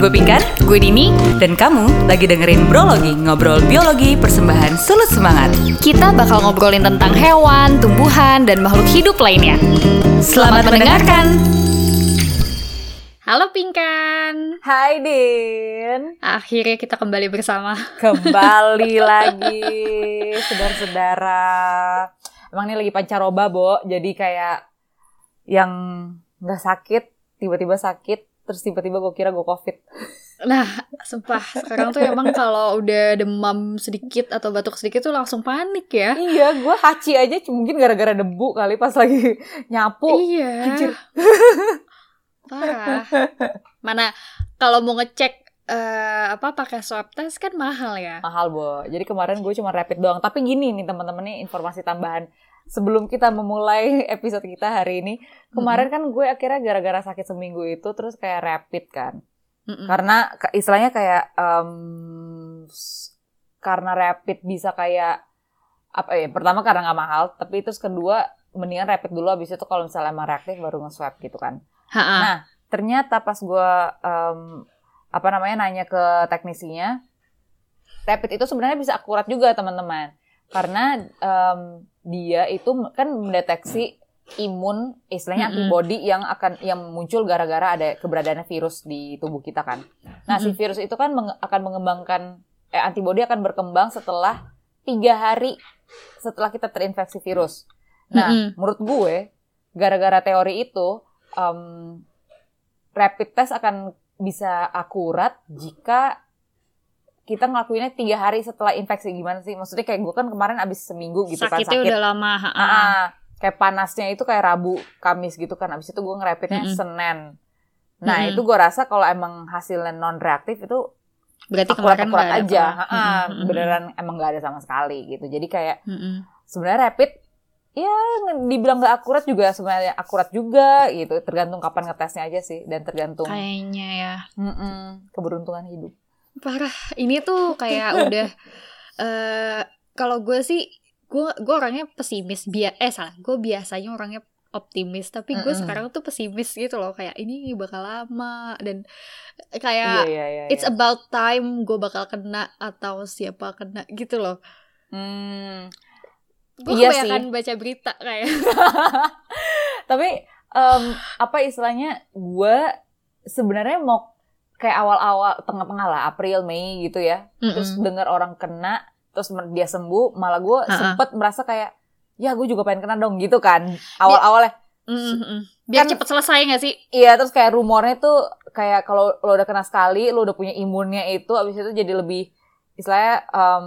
Gue Pinkan, gue Dini, dan kamu lagi dengerin Brologi, ngobrol biologi persembahan Sulut Semangat. Kita bakal ngobrolin tentang hewan, tumbuhan, dan makhluk hidup lainnya. Selamat, mendengarkan. Halo Pinkan. Hai Din, Akhirnya kita kembali bersama. kembali lagi saudara-saudara. Emang ini lagi pancaroba, Bo. Jadi kayak yang nggak sakit, tiba-tiba sakit, terus tiba-tiba gue kira gue covid. Nah, sumpah sekarang tuh emang kalau udah demam sedikit atau batuk sedikit tuh langsung panik ya. Iya, gue haci aja mungkin gara-gara debu kali pas lagi nyapu. Iya. Anjir. Parah. Mana kalau mau ngecek eh, apa pakai swab test kan mahal ya. mahal bo jadi kemarin gue cuma rapid doang tapi gini nih teman-teman nih informasi tambahan sebelum kita memulai episode kita hari ini kemarin kan gue akhirnya gara-gara sakit seminggu itu terus kayak rapid kan Mm-mm. karena istilahnya kayak s- karena rapid bisa kayak apa ya pertama karena nggak mahal tapi terus kedua mendingan rapid dulu abis itu kalau misalnya emang reaktif baru nge-swab gitu kan Ha-ha. Nah, ternyata pas gue apa namanya nanya ke teknisinya, rapid itu sebenarnya bisa akurat juga teman-teman, karena em, dia itu kan mendeteksi imun, istilahnya antibody yang akan yang muncul gara-gara ada keberadaan virus di tubuh kita kan. Nah, si virus itu kan menge- akan mengembangkan eh, antibody akan berkembang setelah tiga hari setelah kita terinfeksi virus. Nah, menurut gue gara-gara teori itu em, rapid test akan bisa akurat jika kita ngelakuinnya tiga hari setelah infeksi gimana sih? Maksudnya kayak gue kan kemarin abis seminggu gitu kan Sakitnya sakit. udah lama. ha-ha. Ah, ah. kayak panasnya itu kayak Rabu, Kamis gitu kan. Abis itu gue ngerapidnya Mm-mm. Senin. Nah Mm-mm. itu gue rasa kalau emang hasilnya non reaktif itu Berarti kemarin nggak ada aja. apa. Ha-ha, Mm-mm. beneran emang nggak ada sama sekali gitu. Jadi kayak Mm-mm. sebenarnya rapid ya dibilang nggak akurat juga sebenarnya akurat juga gitu tergantung kapan ngetesnya aja sih dan tergantung Kayaknya ya. Mm-mm, keberuntungan hidup Parah. Ini tuh kayak udah eh kalau gue sih gue gue orangnya pesimis bia eh salah gue biasanya orangnya optimis tapi gue Mm-mm. sekarang tuh pesimis gitu loh kayak ini bakal lama dan iya kayak iya iya it's iya. about time gue bakal kena atau siapa kena gitu loh Hmm, gue Iya kebanyakan baca berita kayak tapi em, apa istilahnya gue sebenarnya mau kayak awal-awal tengah-tengah lah April Mei gitu ya terus Mm-mm. dengar orang kena terus dia sembuh malah gue Ha-ha. sempet merasa kayak ya gue juga pengen kena dong gitu kan awal-awalnya Mm-mm. biar Kan- cepet selesai gak sih Iya, terus kayak rumornya tuh kayak kalau lo udah kena sekali, lo udah punya imunnya itu, abis itu jadi lebih istilahnya em,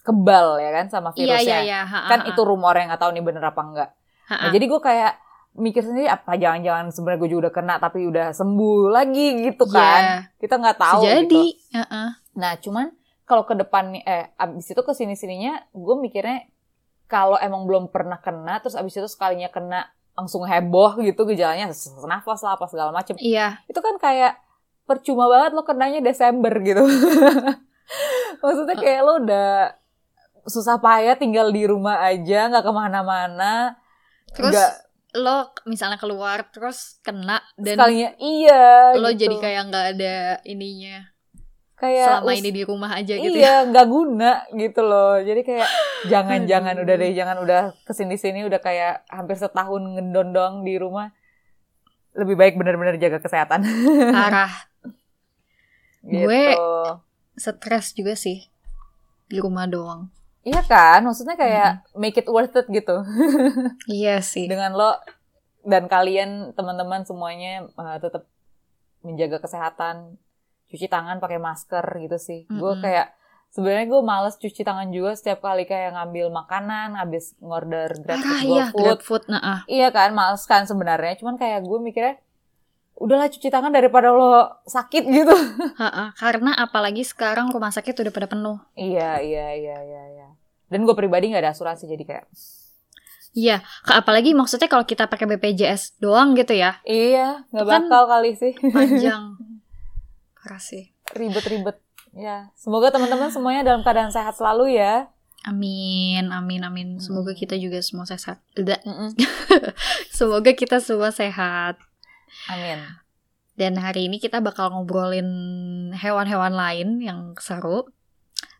kebal ya kan sama iya virusnya. iya iya ha, Kan ha, itu rumornya nggak tahu nih bener apa enggak. Nah, jadi gue kayak mikir sendiri apa jangan-jangan sebenarnya gue juga udah kena tapi udah sembuh lagi gitu kan. Iya. Kita nggak tahu jadi gitu. Heeh. Nah, cuman kalau ke depan eh abis itu ke sini-sininya gue mikirnya kalau emang belum pernah kena terus abis itu sekalinya kena langsung heboh gitu gejalanya nafas lah apa segala macem iya itu kan kayak percuma banget lo kenanya Desember gitu. Maksudnya kayak lo udah susah payah tinggal di rumah aja, nggak ke mana-mana. terus nggak lo misalnya keluar terus kena dan sekalinya iya. lo gitu. jadi kayak nggak ada ininya kayak selama us- ini di rumah aja gitu ya iya nggak guna gitu loh. Jadi kayak jangan-jangan udah deh, jangan udah ke sini-sini udah kayak hampir setahun ngedondong di rumah. Lebih baik benar-benar jaga kesehatan. parah gitu. Gue- stres juga sih di rumah doang Iya kan, maksudnya kayak make it worth it gitu. iya sih. Dengan lo dan kalian teman-teman semuanya uh, tetap menjaga kesehatan cuci tangan pakai masker gitu sih. Gue Mm-mm. kayak sebenarnya gue males cuci tangan juga setiap kali kayak ngambil makanan habis ngorder grab parah food, iya grab food nah ah. iya kan? Males kan sebenarnya. Cuman kayak gue mikirnya udahlah cuci tangan daripada lo sakit gitu Ha-ha. karena apalagi sekarang rumah sakit udah pada penuh iya iya iya iya iya dan gue pribadi nggak ada asuransi jadi kayak iya apalagi maksudnya kalau kita pakai BPJS doang gitu ya iya nggak Itu kan bakal kali sih panjang parah sih ribet-ribet ya semoga teman-teman semuanya dalam keadaan sehat selalu ya Amin, amin, amin. Semoga Mm. kita juga semua sehat. Semoga kita semua sehat. Amin. Dan hari ini kita bakal ngobrolin hewan-hewan lain yang seru.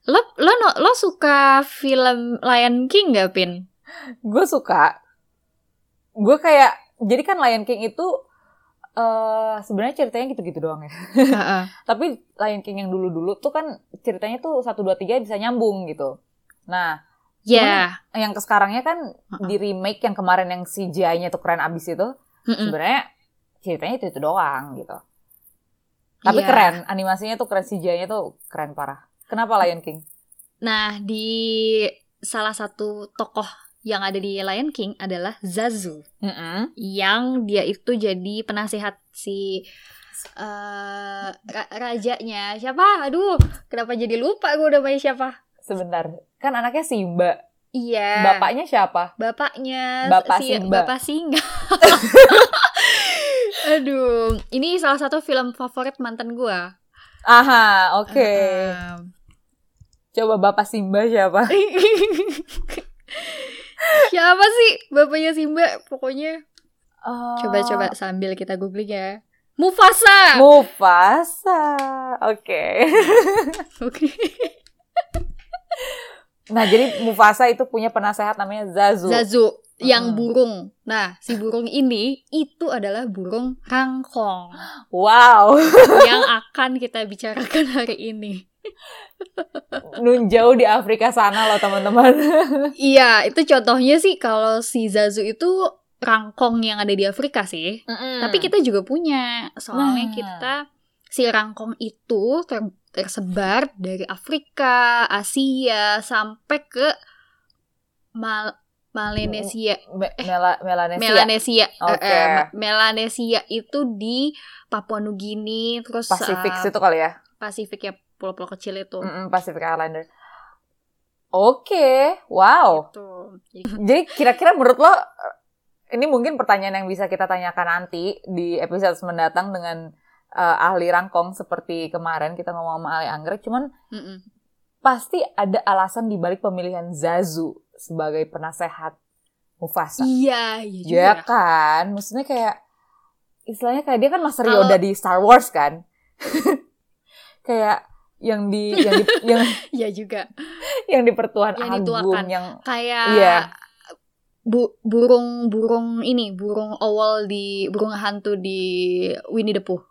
Lo lo lo suka film Lion King gak, Pin? Gue suka. Gue kayak jadi kan Lion King itu eh sebenarnya ceritanya gitu-gitu doang ya. Tapi Lion King yang dulu-dulu tuh kan ceritanya tuh satu dua tiga bisa nyambung gitu. Nah, Ya. yang ke sekarangnya kan Heeh. di remake yang kemarin yang CGI-nya tuh keren abis itu, Mm-mm. sebenarnya ceritanya itu itu doang gitu. Tapi Iya. keren, animasinya tuh keren, CGI-nya tuh keren parah. Kenapa Lion King? Nah, di salah satu tokoh yang ada di Lion King adalah Zazu. Mm-mm. yang dia itu jadi penasehat si eh ra- rajanya siapa aduh kenapa jadi lupa gue namanya siapa Sebentar, kan anaknya Simba. iya Bapaknya siapa? bapaknya Bapak si Simba. bapak singa aduh ini salah satu film favorit mantan gue Aha, oke. Coba Bapak Simba siapa? siapa sih bapaknya Simba pokoknya Oh, coba-coba sambil kita googling ya Mufasa Mufasa. Oke. oke Nah, jadi Mufasa itu punya penasehat namanya Zazu. Zazu yang Mm. burung. Nah, si burung ini itu adalah burung rangkong Wow. yang akan kita bicarakan hari ini. Nun jauh di Afrika sana loh, teman-teman. Iya, itu contohnya sih kalau si Zazu itu rangkong yang ada di Afrika sih. Tapi kita juga punya. Soalnya Nah. kita si rangkong itu ter- tersebar dari Afrika, Asia sampai ke Mal Melanesia. Me- Mela- Melanesia. Melanesia. Oke. Eh, eh, Ma- Melanesia itu di Papua Nugini terus Pasifik eh, situ kali ya. Pasifik ya pulau-pulau kecil itu. Mm-mm, Pacific Islander. Oke, wow. Gitu. Jadi, kira-kira menurut lo ini mungkin pertanyaan yang bisa kita tanyakan nanti di episode mendatang dengan eh, ahli rangkong seperti kemarin kita ngomong sama ahli anggrek. Cuman mm-mm. pasti ada alasan di balik pemilihan Zazu sebagai penasehat Mufasa. Iya, iya juga. Ya kan, maksudnya kayak istilahnya kayak dia kan Master Kalau- Yoda di Star Wars kan. kayak yang di yang di, yang Iya juga. yang di Pertuan Yang Agung dituakan. yang Kayak Iya. bu- burung-burung ini, burung owl di burung hantu di Winnie the Pooh.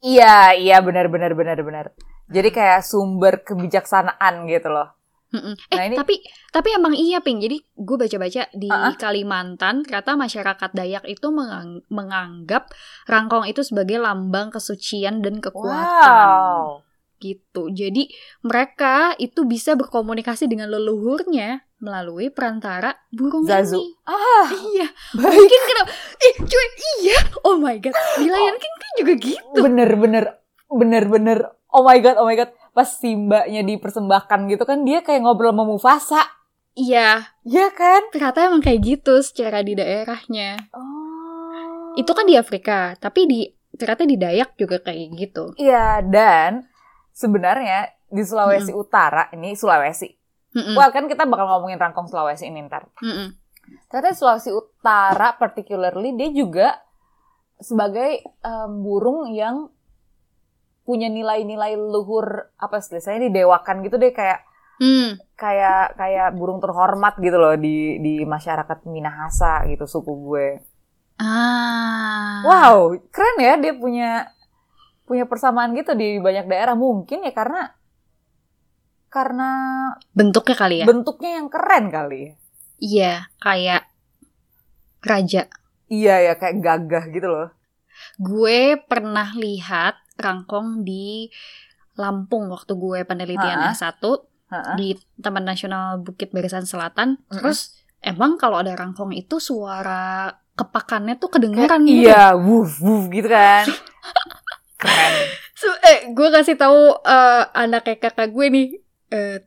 Iya, iya benar benar benar benar. Jadi kayak sumber kebijaksanaan gitu loh. Mm-mm. Eh, Nah, ini- tapi tapi emang iya, Ping. Jadi gue baca-baca di Ah-ah. Kalimantan, ternyata masyarakat Dayak itu mengang- menganggap rangkong itu sebagai lambang kesucian dan kekuatan. Wow. gitu. Jadi mereka itu bisa berkomunikasi dengan leluhurnya melalui perantara burung Zazu. ini. Ah, Iya, baik. mungkin kenapa? Eh, cuy, iya. Oh my god, di Lion King kan juga gitu. Bener bener bener bener. Oh my god, oh my god. Pas Simbanya dipersembahkan gitu kan dia kayak ngobrol sama Mufasa. Iya, Iya kan? ternyata emang kayak gitu secara di daerahnya. Oh. Itu kan di Afrika, tapi di ternyata di Dayak juga kayak gitu. Iya, dan sebenarnya di Sulawesi Utara, ini Sulawesi. Mm-mm, Wah, kan kita bakal ngomongin rangkong Sulawesi ini ntar. mm-mm. Ternyata di Sulawesi Utara particularly dia juga sebagai em, burung yang punya nilai-nilai luhur apa sih saya didewakan gitu deh kayak Hmm, kayak kayak burung terhormat gitu loh di di masyarakat Minahasa gitu suku gue. Ah. Wow, keren ya dia punya punya persamaan gitu di banyak daerah mungkin ya karena karena Bentuknya kali ya? bentuknya yang keren kali. Iya, kayak raja. Iya ya kayak gagah gitu loh. Gue pernah lihat rangkong di Lampung waktu gue penelitian Ha-ha. S1 Ha-ha. di Taman Nasional Bukit Barisan Selatan. Mm-mm. Terus emang kalau ada rangkong itu suara kepakannya tuh kedengeran gitu. iya, wuf wuf gitu kan. keren. So, eh, gue kasih tahu eh, anak kayak kakak gue nih, eh,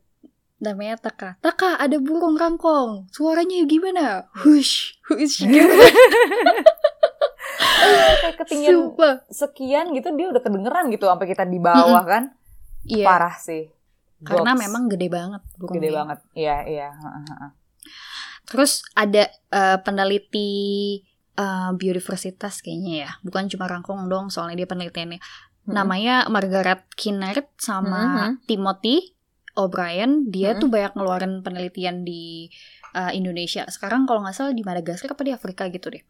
namanya Taka. Taka, ada burung rangkong. Suaranya gimana? Hush, hush. Gitu. kayak ketinggian Sumpah. sekian gitu dia udah kedengeran gitu sampai kita di bawah kan. Iya, Parah sih. karena Goks. memang gede banget burungnya. gede banget. Iya, iya. Terus ada eh, peneliti uh, biodiversitas kayaknya ya. Bukan cuma rangkong dong, soalnya dia penelitiannya. Mm-mm. Namanya Margaret Kinnert sama Mhm. Timothy O'Brien. Dia Mhm. tuh banyak ngeluarin penelitian di uh, Indonesia. Sekarang kalau nggak salah di Madagaskar apa di Afrika gitu deh.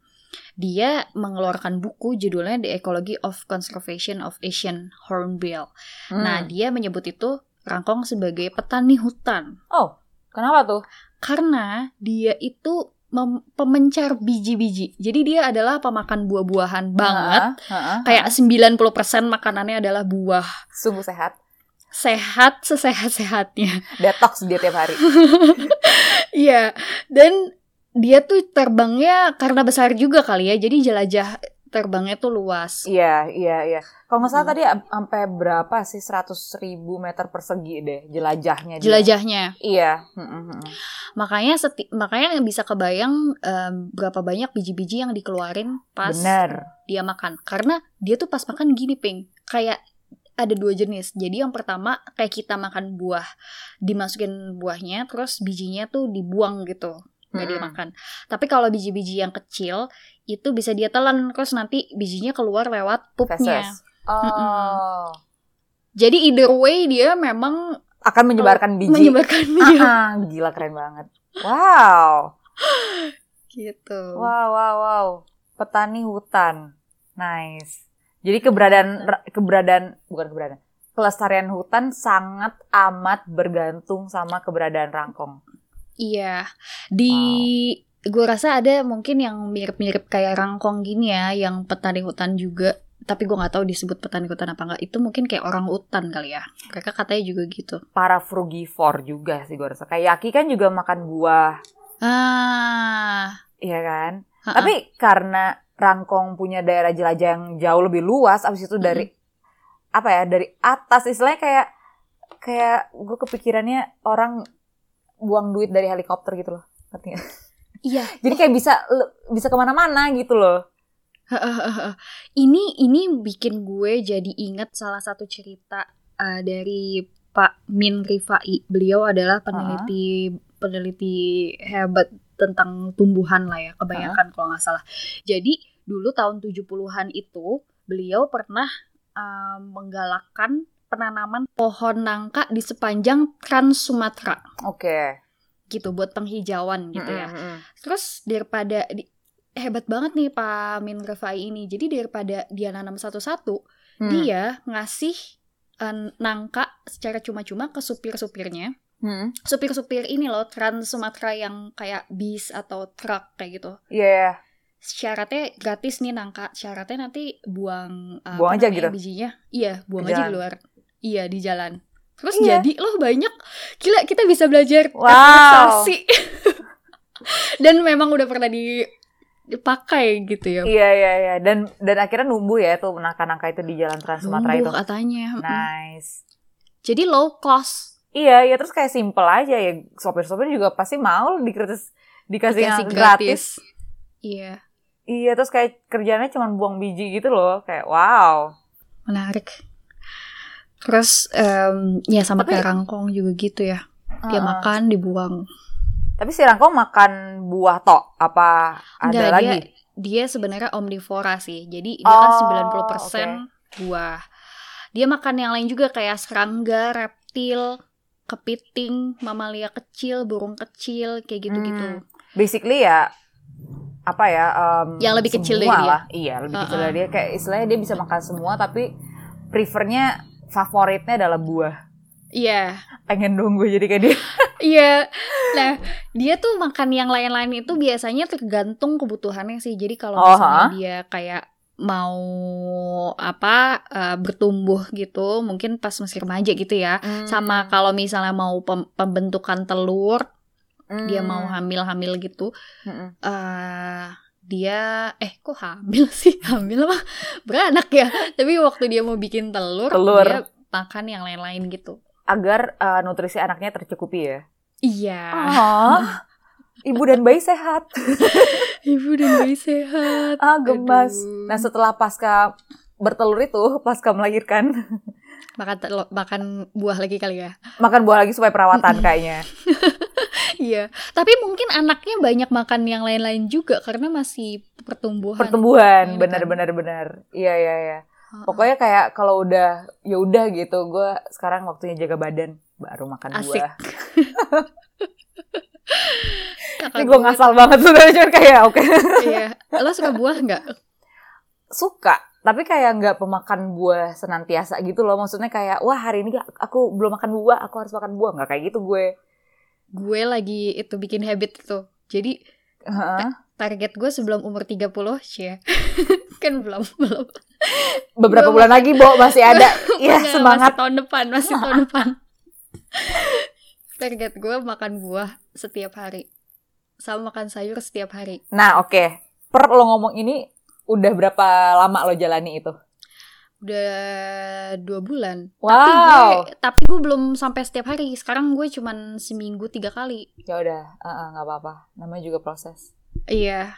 Dia mengeluarkan buku judulnya The Ecology of Conservation of Asian Hornbill. Hmm. Nah, dia menyebut itu rangkong sebagai petani hutan oh, kenapa tuh? karena dia itu mem- pemencar biji-biji. Jadi dia adalah pemakan buah-buahan banget. Heeh. Kayak 90% makanannya adalah buah. sungguh sehat. Sehat sesehat-sehatnya. Detox dia tiap hari. Iya. Dan dia tuh terbangnya karena besar juga kali ya. Jadi jelajah terbangnya tuh luas. Iya, iya, iya. Kalau nggak salah Hmm. tadi am- sampai berapa sih 100 ribu meter persegi deh jelajahnya. dia. Jelajahnya. Iya. Makanya seti- makanya bisa kebayang em, berapa banyak biji-biji yang dikeluarin pas Bener. dia makan karena dia tuh pas makan gini ping kayak ada dua jenis jadi yang pertama kayak kita makan buah dimasukin buahnya terus bijinya tuh dibuang gitu nggak Mm-mm. dimakan tapi kalau biji-biji yang kecil itu bisa dia telan terus nanti bijinya keluar lewat pupnya Feses. Oh. jadi either way dia memang Akan menyebarkan biji. menyebarkan dia Ah, gila keren banget. Wow. gitu Wow, wow, wow. Petani hutan. Nice. Jadi keberadaan keberadaan bukan keberadaan. Kelestarian hutan sangat amat bergantung sama keberadaan rangkong. Iya, di gue rasa ada mungkin yang mirip-mirip kayak rangkong gini ya, yang petani hutan juga. Tapi gue nggak tahu disebut petani hutan apa nggak. Itu mungkin kayak orang hutan kali ya. Mereka katanya juga gitu. Para frugivore juga sih gue rasa. Kayak Yaki kan juga makan buah, Ah, iya kan? ha-ha. Tapi karena rangkong punya daerah jelajah yang jauh lebih luas, abis itu dari apa ya? Dari atas istilahnya kayak kayak gue kepikirannya orang buang duit dari helikopter gitu loh. Ngerti nggak? iya. Jadi kayak bisa bisa ke mana-mana gitu loh. Ini ini bikin gue jadi inget salah satu cerita uh, dari Pak Min Rifai. Beliau adalah peneliti peneliti hebat tentang tumbuhan lah ya, kebanyakan kalau nggak salah. Jadi dulu tahun 70-an itu beliau pernah uh, menggalakkan penanaman pohon nangka di sepanjang Trans Sumatera Oke. gitu buat penghijauan gitu ya. Mm-mm, mm-mm. Terus daripada di- hebat banget nih Pak Min Rifai ini. Jadi daripada dia nanam satu-satu, Hmm. dia ngasih eh, nangka secara cuma-cuma ke supir-supirnya. Hmm. Supir-supir ini loh Trans Sumatera yang kayak bis atau truk kayak gitu. Iya. iya. Syaratnya gratis nih nangka. Syaratnya nanti buang eh, Buang aja namanya, gitu? bijinya. Iya, buang Di aja jalan. di luar. Iya, di jalan. Terus Iya. jadi loh banyak. Gila, kita bisa belajar Wow. Dan memang udah pernah di dipakai gitu ya. Iya iya iya dan dan akhirnya numbuh ya tuh nangka-nangka itu di jalan Trans Sumatera itu. Katanya. Nice. Jadi low cost. Iya, ya terus kayak simple aja ya. Sopir-sopir juga pasti mau dikritis dikasih Dikasih yang gratis. Iya, Iya, terus kayak kerjanya cuma buang biji gitu loh. Kayak wow. menarik. Terus em, ya sama Tapi- kayak rangkong juga gitu ya. Dia Heeh. makan dibuang. Tapi si rangkong makan buah tok apa ada Enggak, lagi? dia dia sebenarnya omnivora sih. Jadi dia kan Oh, 90% buah. Dia makan yang lain juga kayak serangga, reptil, kepiting, mamalia kecil, burung kecil, kayak gitu-gitu. Hmm. Basically ya apa ya? em, Yang lebih kecil dari dia. lah. Iya, lebih kecil Uh-uh. dari dia. Kayak istilahnya dia bisa makan semua tapi prefernya favoritnya adalah buah. Iya. Pengen dong gue jadi kayak dia. Iya. Nah, dia tuh makan yang lain-lain itu biasanya tergantung kebutuhannya sih. Jadi kalau Oh, misalnya ha? dia kayak mau apa eh, bertumbuh gitu, mungkin pas masih remaja gitu ya. Hmm. Sama kalau misalnya mau pem- pembentukan telur, dia mau Hmm. hamil-hamil gitu, Mm-mm. eh dia eh kok hamil sih? Hamil apa? Beranak ya. Tapi waktu dia mau bikin telur, Telur. dia makan yang lain-lain gitu. agar uh, nutrisi anaknya tercukupi ya. Iya. Ah, ibu dan bayi sehat. Ibu dan bayi sehat. Ah, gemas. Aduh. Nah, setelah pasca bertelur itu, pasca melahirkan, makan telo- makan buah lagi kali ya. makan buah lagi supaya perawatan kayaknya. Iya, tapi mungkin anaknya banyak makan yang lain-lain juga karena masih pertumbuhan. Pertumbuhan, Ini benar kan. benar. Iya iya iya. Pokoknya kayak kalau udah ya udah gitu, gue sekarang waktunya jaga badan, baru makan Asik. buah. Ini gue ngasal banget sebenarnya cuman kayak oke. Iya, lo suka buah nggak? Suka, tapi kayak nggak pemakan buah senantiasa gitu loh. Maksudnya kayak wah hari ini aku belum makan buah, aku harus makan buah nggak kayak gitu gue. Gue lagi itu bikin habit itu. Jadi Heeh. target gue sebelum umur 30 sih kan belum belum Beberapa Gue bulan lagi, Bo, masih ada. Enggak, semangat. masih tahun depan masih tahun depan target gue makan buah setiap hari sama makan sayur setiap hari Nah, oke. Per lo ngomong ini udah berapa lama lo jalani itu? udah dua bulan tapi Wow. gue tapi gue belum sampai setiap hari sekarang gue cuman seminggu tiga kali Ya udah, eh, eh, nggak apa-apa. Namanya juga proses. iya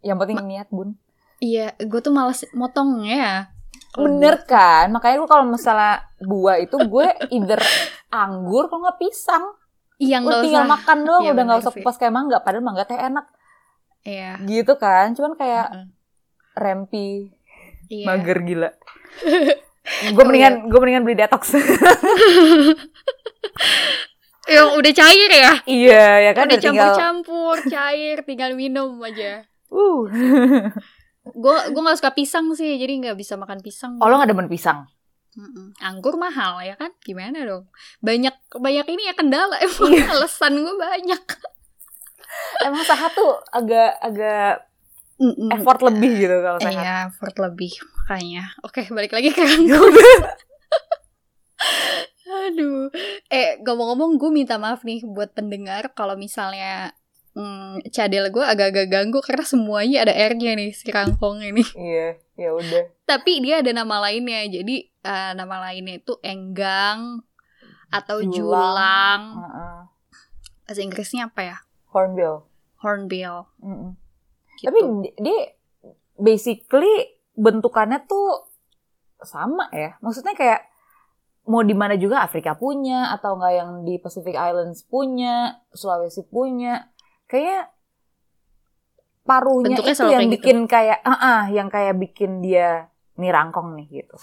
Yang penting niat, Bun. iya gue tuh males motongnya Bener kan? Makanya gue kalau misalnya buah itu gue either anggur kalau nggak pisang. iya nggak tinggal usah makan doang, Iya, udah nggak usah kupas kayak mangga. Padahal mangga teh enak. iya Gitu kan? Cuman kayak Heeh. Rempi, iya mager gila. gue mendingan gue mendingan beli detox. yang udah cair ya iya, ya kan udah tinggal. campur-campur cair tinggal minum aja Uh. gue gue nggak suka pisang sih jadi nggak bisa makan pisang Oh lo nggak demen pisang? Mm-mm. anggur mahal ya kan gimana dong banyak banyak ini ya kendala emang Iya. alasan gue banyak Emang sehat tuh agak agak Mm-mm. effort lebih gitu kalau sehat. iya effort lebih makanya oke balik lagi ke anggur aduh eh ngomong-ngomong gue minta maaf nih buat pendengar kalau misalnya mm, cadel gue agak-agak ganggu karena semuanya ada R-nya nih si rangkong ini Iya, ya udah. tapi dia ada nama lainnya jadi eh, nama lainnya itu enggang atau Julang. julang Heeh. bahasa Inggrisnya apa ya Hornbill. hornbill Mm-mm. Gitu. Tapi di- dia basically bentukannya tuh sama ya. Maksudnya kayak mau di mana juga Afrika punya atau enggak yang di Pacific Islands punya, Sulawesi punya. Kayak paruhnya Bentuknya itu yang gitu. bikin kayak ah ah, yang kayak bikin dia nih rangkong nih gitu.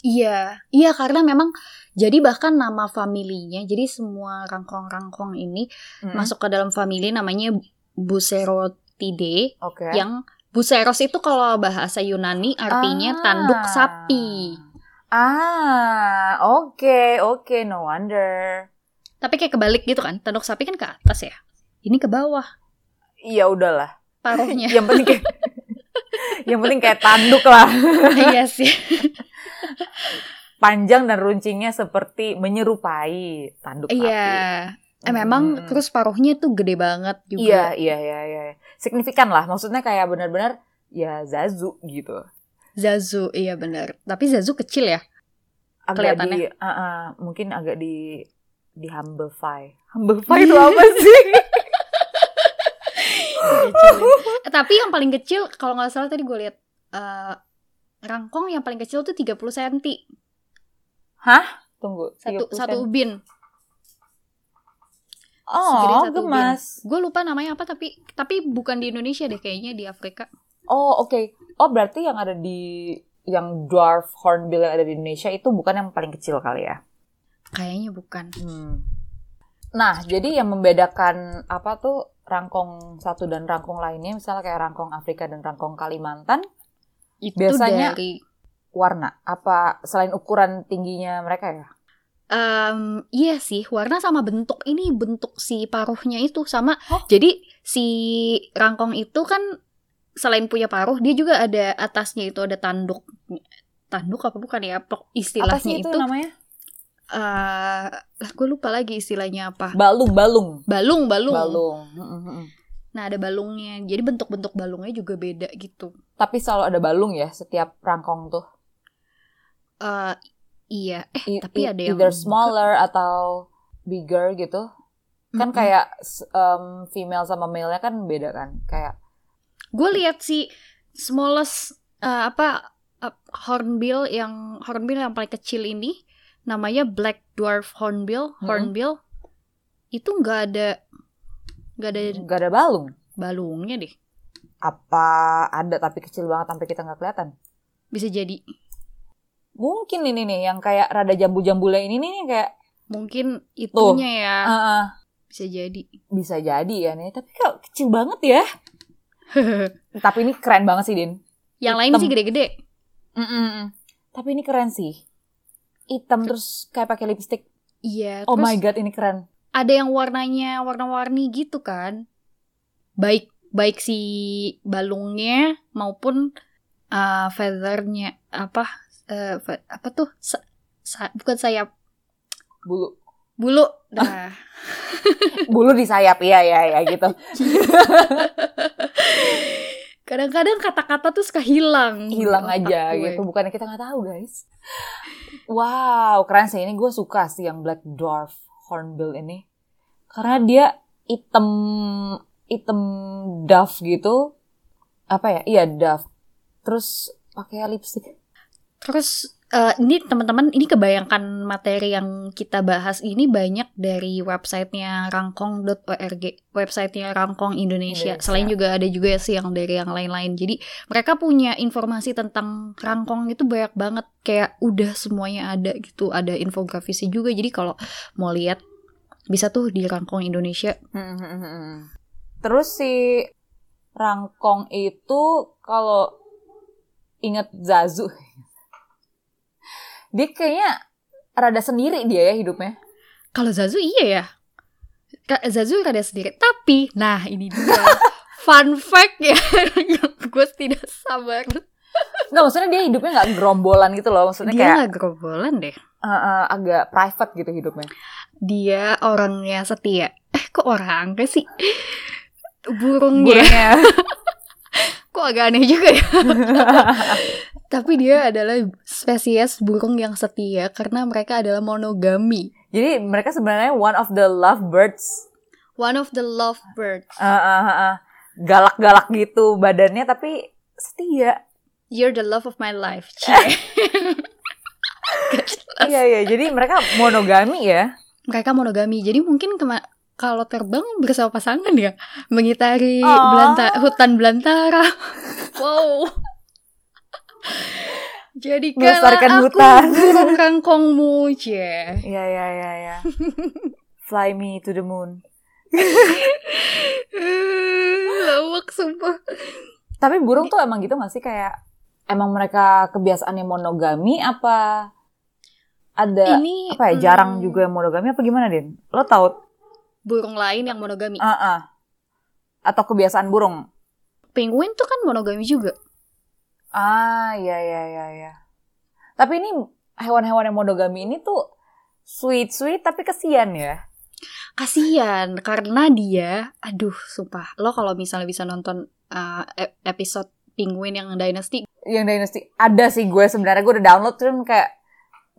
Iya, iya karena memang jadi bahkan nama familinya, jadi semua rangkong-rangkong ini Mm. masuk ke dalam famili namanya Bucerotidae, Oke. yang Buceros itu kalau bahasa Yunani artinya Ah. tanduk sapi. Ah, oke, oke, no wonder. Tapi kayak kebalik gitu kan, tanduk sapi kan ke atas ya. Ini ke bawah Iya udahlah. paruhnya. yang penting kayak yang penting kayak tanduk lah. iya sih. Panjang dan runcingnya seperti menyerupai tanduk sapi. Iya. Eh, memang Mm-mm. terus paruhnya tuh gede banget Iya, juga. iya, iya, iya. Signifikan lah. Maksudnya kayak benar-benar ya Zazu gitu. Zazu, iya benar. Tapi Zazu kecil ya. Agak Kelihatannya. di uh, uh, mungkin agak di di humblefy. Humblefy itu apa sih? Eh, tapi yang paling kecil kalau nggak salah tadi gue lihat eh, rangkong yang paling kecil tuh 30 cm Tunggu. satu 30 satu ubin Oh, gemas. gue lupa namanya apa tapi tapi bukan di Indonesia deh kayaknya di Afrika Oh, oke. Oh, berarti yang ada di yang dwarf hornbill yang ada di Indonesia itu bukan yang paling kecil kali ya? kayaknya bukan Hmm. Nah, jadi yang membedakan apa tuh rangkong satu dan rangkong lainnya, misalnya kayak rangkong Afrika dan rangkong Kalimantan, itu Biasanya- dari warna. Apa selain ukuran tingginya mereka ya? Em, iya sih warna sama bentuk ini bentuk si paruhnya itu sama Oh. jadi si rangkong itu kan selain punya paruh dia juga ada atasnya itu ada tanduk tanduk apa bukan ya istilahnya itu, itu namanya? eh lah gue lupa lagi istilahnya apa Balung, balung. balung balung Balung. Nah ada balungnya jadi bentuk-bentuk balungnya juga beda gitu Tapi selalu ada balung ya setiap rangkong tuh. eh iya eh I- tapi i- ada yang either smaller atau bigger gitu. Kan Mm-mm. kayak s- em, female sama male-nya kan beda kan? Kayak gue lihat si smallest eh, apa eh, hornbill yang hornbill yang paling kecil ini namanya black dwarf hornbill hornbill itu nggak ada Gak ada Gak ada balung. balungnya deh. Apa ada tapi kecil banget sampai kita nggak kelihatan? Bisa jadi. Mungkin ini nih yang kayak rada jambu-jambulnya ini nih kayak Mungkin itunya ya. ah, ah, Bisa jadi. bisa jadi ya nih. Tapi kok kecil banget ya. Tapi ini keren banget sih Din. Yang lain Hitam. sih gede-gede. Mm-mm. Tapi ini keren sih. Hitam terus kayak pakai lipstick. Iya. Oh terus my god ini keren. ada yang warnanya warna-warni gitu kan. Baik baik si balungnya maupun uh, feathernya apa fe- apa tuh Sa- sa- bukan sayap Bulu. bulu nah Bulu di sayap iya ya ya gitu. kadang-kadang kata-kata tuh suka hilang Hilang aja gue. gitu. Bukannya kita nggak tahu guys. Wow keren sih ini gue suka sih yang black dwarf hornbill ini. Karena dia hitam hitam dove gitu. Apa ya? Iya dove. Terus pakai lipstick. Terus eh, ini teman-teman ini kebayangkan materi yang kita bahas ini banyak dari websitenya rangkong.org, websitenya Rangkong Indonesia. Indonesia. Selain juga ada juga sih yang dari yang lain-lain. Jadi mereka punya informasi tentang Rangkong itu banyak banget. Kayak udah semuanya ada gitu. Ada infografisnya juga. Jadi kalau mau lihat bisa tuh di Rangkong Indonesia. Terus si Rangkong itu kalau inget Zazu, dia kayaknya rada sendiri dia ya hidupnya. Kalau Zazu iya ya. Zazu rada sendiri. Tapi, nah ini dia. Fun fact ya. yang gue tidak sabar. Nggak, maksudnya dia hidupnya nggak gerombolan gitu loh. Maksudnya Dia kayak gak gerombolan deh. eh, eh, agak private gitu hidupnya. Dia orangnya setia. Eh kok orang gak sih? Burungnya. Burungnya. Kok agak aneh juga ya. Tapi dia adalah spesies burung yang setia karena mereka adalah monogami. Jadi mereka sebenarnya one of the lovebirds. One of the lovebirds. Eh, eh, eh, eh. Galak-galak gitu badannya tapi setia. You're the love of my life. Iya, iya. Jadi mereka monogami ya. mereka monogami. Jadi mungkin kema- kalau terbang bersama pasangan ya, mengitari Oh. belanta hutan belantara. wow. Jadi aku hutan. burung rangkongmu, cie. Iya, iya, iya, iya. Fly me to the moon. Lawak sumpah. Tapi burung tuh emang gitu gak sih kayak emang mereka kebiasaannya monogami apa ada Ini apa ya hmm, jarang juga yang monogami apa gimana Din? Lo tahu? burung lain yang monogami. Ah, ah. Atau kebiasaan burung? Penguin tuh kan monogami juga. Ah, iya iya iya iya. Tapi ini hewan-hewan yang monogami ini tuh sweet sweet tapi kesian ya. Kasian karena dia, aduh, sumpah. Lo kalau misalnya bisa nonton uh, episode Penguin yang Dynasty, Yang Dynasty ada sih gue sebenarnya gue udah download cuman kayak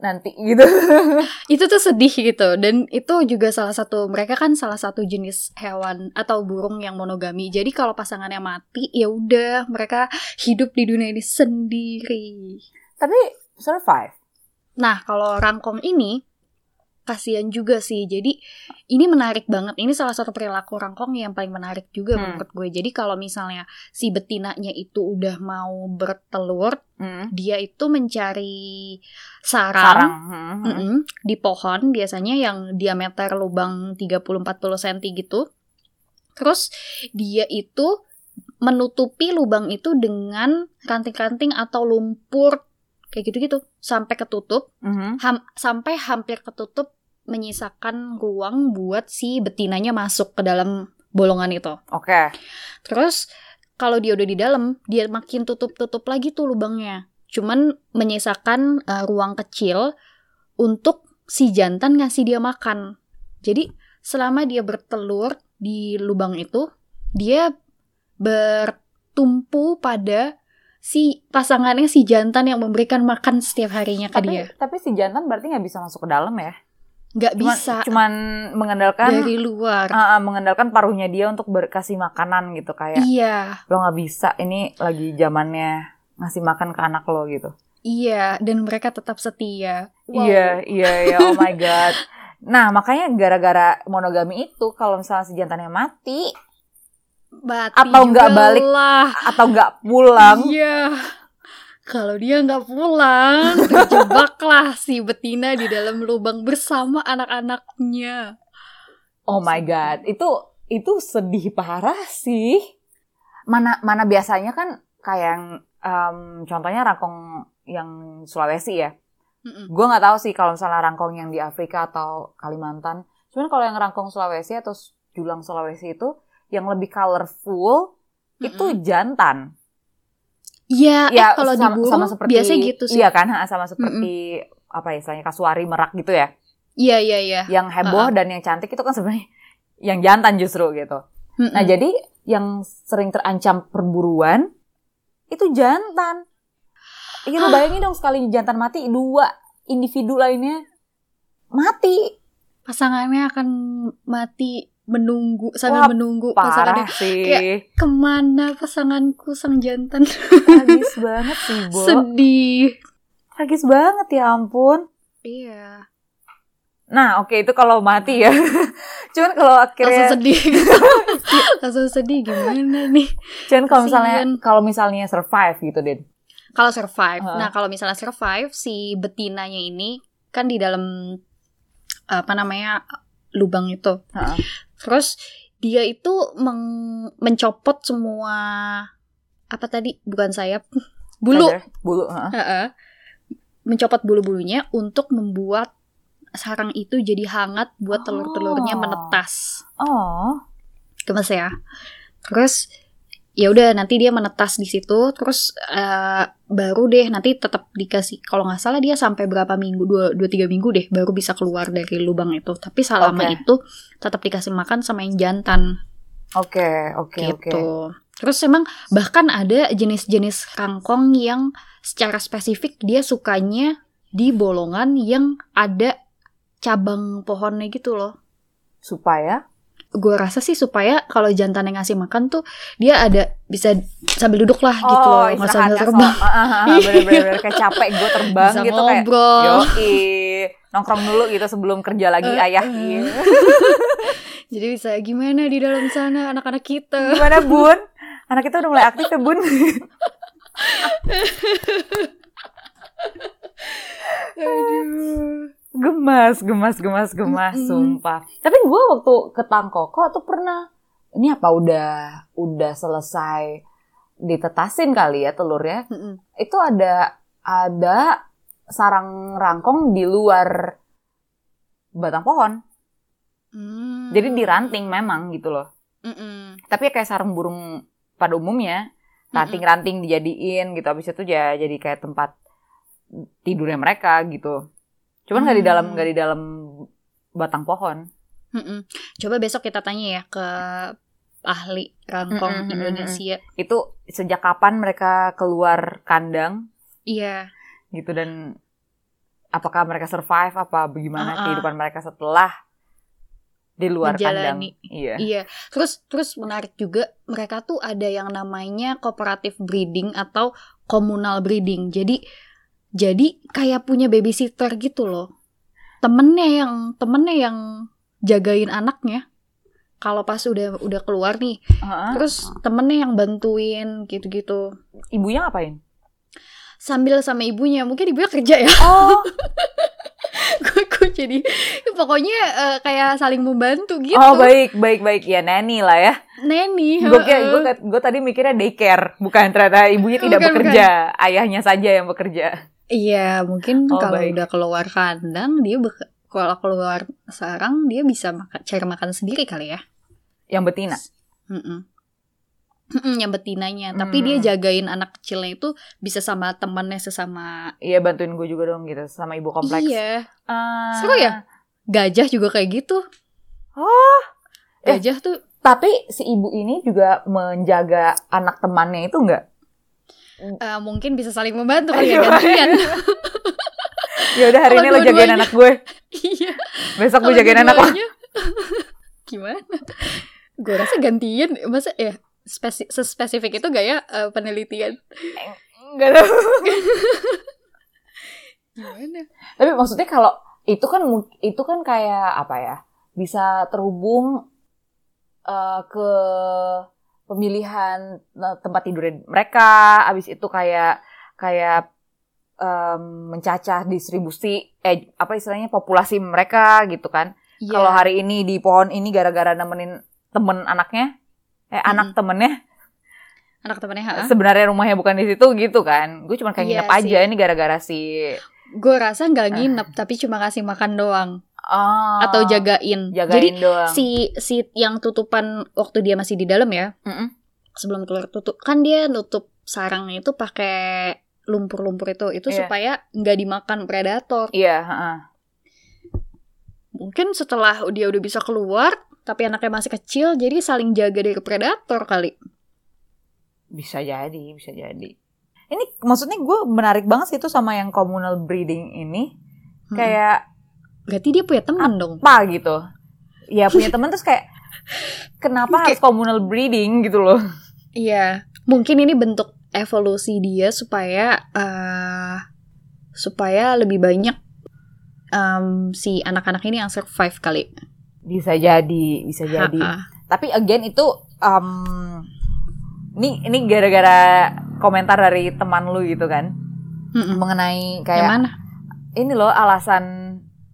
nanti gitu. itu tuh sedih gitu. Dan itu juga salah satu, mereka kan salah satu jenis hewan atau burung yang monogami. Jadi kalau pasangannya mati, ya udah mereka hidup di dunia ini sendiri. tapi survive. Nah, kalau rangkong ini kasihan juga sih. Jadi ini menarik banget. Ini salah satu perilaku rangkong yang paling menarik juga Hmm. menurut gue. Jadi kalau misalnya si betinanya itu udah mau bertelur, Hmm. dia itu mencari sarang, Sarang. Hmm, hmm. Di pohon biasanya yang diameter lubang 30-40 cm gitu. Terus dia itu menutupi lubang itu dengan ranting-ranting atau lumpur kayak gitu-gitu sampai ketutup Mhm. ham- sampai hampir ketutup menyisakan ruang buat si betinanya masuk ke dalam bolongan itu. Oke. Terus kalau dia udah di dalam, dia makin tutup-tutup lagi tuh lubangnya. Cuman menyisakan uh, ruang kecil untuk si jantan ngasih dia makan. Jadi selama dia bertelur di lubang itu, dia bertumpu pada si pasangannya si jantan yang memberikan makan setiap harinya ke Tapi dia. tapi si jantan berarti nggak bisa masuk ke dalam ya? Nggak Cuman, bisa Cuman mengandalkan dari luar. Ah, ah, mengandalkan paruhnya dia untuk berkasih makanan gitu kayak Iya, lo nggak bisa ini lagi zamannya ngasih makan ke anak lo gitu. iya, dan mereka tetap setia. Wow. Iya iya iya oh my god. Nah, makanya gara-gara monogami itu kalau misalnya si jantannya mati Mati Atau nggak balik. lah. atau nggak pulang, Iya. Kalau dia nggak pulang, terjebaklah si betina di dalam lubang bersama anak-anaknya. oh my god, itu itu sedih parah sih. Mana mana biasanya kan kayak yang em, contohnya rangkong yang Sulawesi ya. Mm-mm. Gue nggak tahu sih kalau misalnya rangkong yang di Afrika atau Kalimantan. Cuman kalau yang rangkong Sulawesi atau julang Sulawesi itu yang lebih colorful itu Mm-mm. jantan. Iya, eh, Ya kalau sama, diburu sama seperti biasa gitu sih. Iya kan, sama seperti apa ya istilahnya kasuari merak gitu ya. Iya, iya, iya. Yang heboh dan yang cantik itu kan sebenarnya yang jantan justru gitu. Mm-mm. Nah, jadi yang sering terancam perburuan itu jantan. Iya, lu bayangin dong sekali jantan mati, dua individu lainnya mati. pasangannya akan mati menunggu sambil Wah, menunggu pasangannya sih. kayak- ke mana pasanganku sang jantan Tragis banget sih, Bo. sedih Tragis banget ya ampun. iya Nah, oke itu kalau mati ya. Cuman kalau langsung akhirnya sedih langsung sedih gimana nih cuman kalau misalnya kalau misalnya survive gitu, Din. kalau survive Heeh. nah kalau misalnya survive si betinanya ini kan di dalam apa namanya lubang itu Heeh. Terus dia itu meng- mencopot semua apa tadi bukan sayap bulu Feather, bulu, heeh. Heeh. mencopot bulu-bulunya untuk membuat sarang itu jadi hangat buat telur-telurnya Oh. menetas. Oh. Gemes ya. Terus ya udah nanti dia menetas di situ terus eh, baru deh nanti tetap dikasih kalau nggak salah dia sampai berapa minggu dua dua tiga minggu deh baru bisa keluar dari lubang itu tapi selama Oke. itu tetap dikasih makan sama yang jantan Oke, oke, oke. gitu. Terus emang bahkan ada jenis-jenis kangkong yang secara spesifik dia sukanya di bolongan yang ada cabang pohonnya gitu loh. Supaya Gue rasa sih supaya kalau jantan yang ngasih makan tuh dia ada bisa sambil duduk lah gitu oh, loh, nggak usah istirahatnya terbang. so- ah, ah, ah, bener-bener kayak capek gue terbang Bisa gitu kayak ngobrol. yoi nongkrong dulu gitu sebelum kerja lagi Eh, ayah gitu. Jadi bisa gimana di dalam sana anak-anak kita. Gimana bun? Anak kita udah mulai aktif ya bun? Aduh. Gemas, gemas, gemas, gemas, Mm-mm. sumpah. Tapi gue waktu ke Tangkoko tuh pernah, ini apa udah udah selesai ditetasin kali ya telurnya? Mm-mm. Itu ada ada sarang rangkong di luar batang pohon. Hmm. Jadi diranting memang gitu loh. Mm-mm. Tapi kayak sarang burung pada umumnya, ranting-ranting dijadiin gitu. Habis itu ya jadi kayak tempat tidurnya mereka gitu. Cuman nggak di dalam Hmm. nggak di dalam batang pohon. Mm-mm. Coba besok kita tanya ya ke ahli rangkong mm-mm, Indonesia. Itu sejak kapan mereka keluar kandang Iya. gitu dan apakah mereka survive apa bagaimana Uh-uh. kehidupan mereka setelah di luar Menjalani. kandang. Iya. Iya. Terus terus menarik juga mereka tuh ada yang namanya cooperative breeding atau communal breeding. Jadi jadi kayak punya babysitter gitu loh. Temennya yang temennya yang jagain anaknya. Kalau pas udah udah keluar nih, Heeh. terus temennya yang bantuin gitu-gitu. Ibunya ngapain? Sambil sama ibunya, mungkin ibunya kerja ya. Oh, gue gue jadi pokoknya eh, kayak saling membantu gitu. oh baik, baik, baik ya nanny lah ya. Neni. gue heeh. gue tadi mikirnya daycare bukan ternyata ibunya tidak Bukan, bekerja ayahnya saja yang bekerja Iya, mungkin Oh, kalau baik. udah keluar kandang dia kalau keluar sarang dia bisa makan cari makan sendiri kali ya. yang betina Mm-mm. Mm-mm, yang betinanya, tapi Hmm. dia jagain anak kecilnya itu bisa sama temannya sesama iya bantuin gue juga dong gitu sama ibu kompleks Iya, Ah. Seru ya? gajah juga kayak gitu. oh Eh. Gajah tuh tapi si ibu ini juga menjaga anak temannya itu enggak eh, mungkin bisa saling membantu kali ya gantian. ya udah hari ini lo jagain anak gue Iya. besok gue jagain anak lo. Gimana? Gue rasa gantian, masa ya spesi sespesifik itu gak ya eh, penelitian? enggak tahu Gimana? tapi maksudnya kalau itu kan itu kan kayak apa ya? Bisa terhubung eh, ke pemilihan eh, tempat tidur mereka, abis itu kayak kayak em, mencacah distribusi eh apa istilahnya populasi mereka gitu kan. Iya. Kalau hari ini di pohon ini gara-gara nemenin temen anaknya, eh anak temennya, anak temannya ha? sebenarnya rumahnya bukan di situ gitu kan. Gue cuma kayak Iya nginep sih. aja ini gara-gara si Gue rasa nggak nginep tapi cuma kasih makan doang ah, atau jagain. jagain Jadi doang. si si yang tutupan waktu dia masih di dalam ya Mm-mm. sebelum keluar tutup kan dia nutup sarangnya itu pakai lumpur-lumpur itu itu Iya. supaya nggak dimakan predator. Iya, heeh. Mungkin setelah dia udah bisa keluar tapi anaknya masih kecil jadi saling jaga dari predator kali. bisa jadi, bisa jadi. Ini maksudnya gue menarik banget sih itu sama yang communal breeding ini. Hmm. Kayak Berarti dia punya teman dong. apa gitu? Ya punya temen terus kayak kenapa harus communal breeding gitu loh? Iya, mungkin ini bentuk evolusi dia supaya eh supaya lebih banyak em, si anak-anak ini yang survive kali. Bisa jadi, bisa jadi. Ha-ha. Tapi again itu um, ini ini gara-gara komentar dari teman lu gitu kan Mm-mm. mengenai Yang kayak mana? ini loh alasan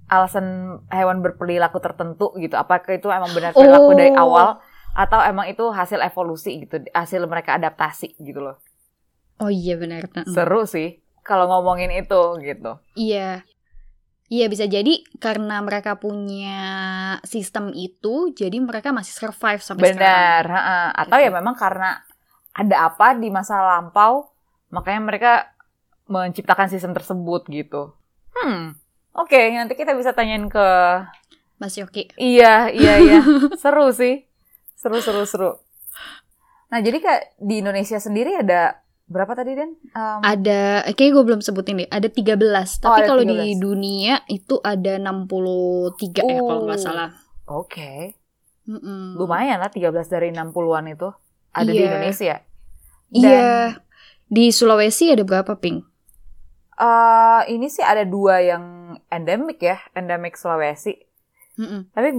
alasan hewan berperilaku tertentu gitu. Apakah itu emang benar Oh. perilaku dari awal atau emang itu hasil evolusi gitu, hasil mereka adaptasi gitu loh. Oh iya benar. Seru sih kalau ngomongin itu gitu. Iya. Iya bisa jadi karena mereka punya sistem itu, jadi mereka masih survive sampai sekarang. Benar, atau ya Gitu. memang karena ada apa di masa lampau makanya mereka menciptakan sistem tersebut gitu. Hmm. Oke, nanti kita bisa tanyain ke Mas Yoki. Iya, iya, iya. seru sih. Seru, seru, seru. Nah, jadi kayak di Indonesia sendiri ada berapa tadi, Den? Um, Ada, kayaknya gue belum sebutin deh. Ada 13. Tapi Oh, kalau 13. di dunia itu ada 63 ya kalau nggak Oh. salah. Oke. Mm-mm. Lumayan lah 13 dari 60-an itu. Ada di Iya. Indonesia. Iya. Di Sulawesi ada berapa, Pink? Eh, ini sih ada dua yang endemik ya, endemik Sulawesi. Mm-mm. Tapi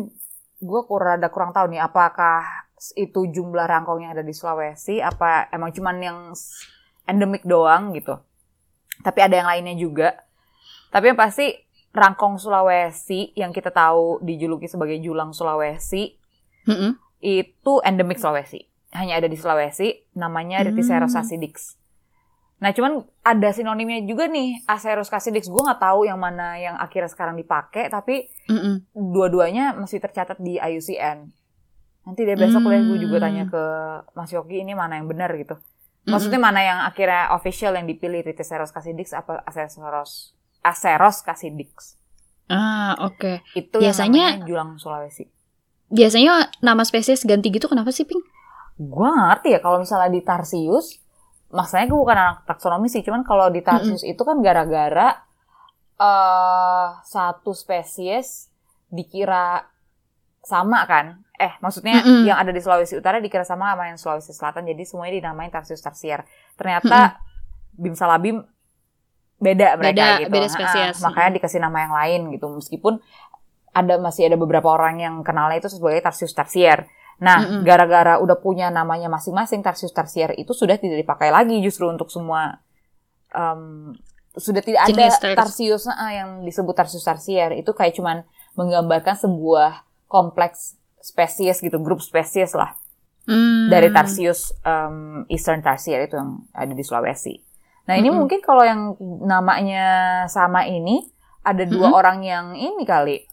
gue kurang ada kurang tahu nih apakah itu jumlah rangkong yang ada di Sulawesi apa emang cuman yang endemik doang gitu. Tapi ada yang lainnya juga. Tapi yang pasti rangkong Sulawesi yang kita tahu dijuluki sebagai julang Sulawesi Mm-mm. itu endemik Sulawesi. Hanya ada di Sulawesi, namanya Hmm. Riticeros cassidix. Nah, cuman ada sinonimnya juga nih, Aceros cassidix. Gue nggak tahu yang mana yang akhirnya sekarang dipakai, tapi Mm-mm. dua-duanya masih tercatat di IUCN. Nanti deh besok deh gue juga Hmm. tanya ke Mas Yogi ini mana yang benar gitu. Maksudnya mana yang akhirnya official yang dipilih Riticeros cassidix apa Aceros Aceros cassidix. Ah, oke. Itu Biasanya- julang Sulawesi. Biasanya nama spesies ganti gitu kenapa sih, Pink? Gue ngerti ya kalau misalnya di Tarsius, maksudnya gue bukan anak taksonomi sih, cuman kalau di Tarsius itu kan gara-gara eh satu spesies dikira sama kan? Eh, maksudnya Mm-mm. yang ada di Sulawesi Utara dikira sama sama yang Sulawesi Selatan, jadi semuanya dinamain Tarsius tarsier. Ternyata Bim salabim beda mereka Beda- gitu. beda spesies. makanya dikasih nama yang lain gitu. Meskipun ada masih ada beberapa orang yang kenalnya itu sebagai Tarsius tarsier. Nah, gara-gara udah punya namanya masing-masing Tarsius tarsier itu sudah tidak dipakai lagi justru untuk semua em, sudah tidak ada Jenis tars- Tarsius ah, yang disebut Tarsius tarsier itu kayak cuman menggambarkan sebuah kompleks spesies gitu, grup spesies lah Hmm. dari Tarsius em, Eastern Tarsier itu yang ada di Sulawesi. Nah ini Mm-mm. mungkin kalau yang namanya sama ini ada dua Mm-mm. orang yang ini kali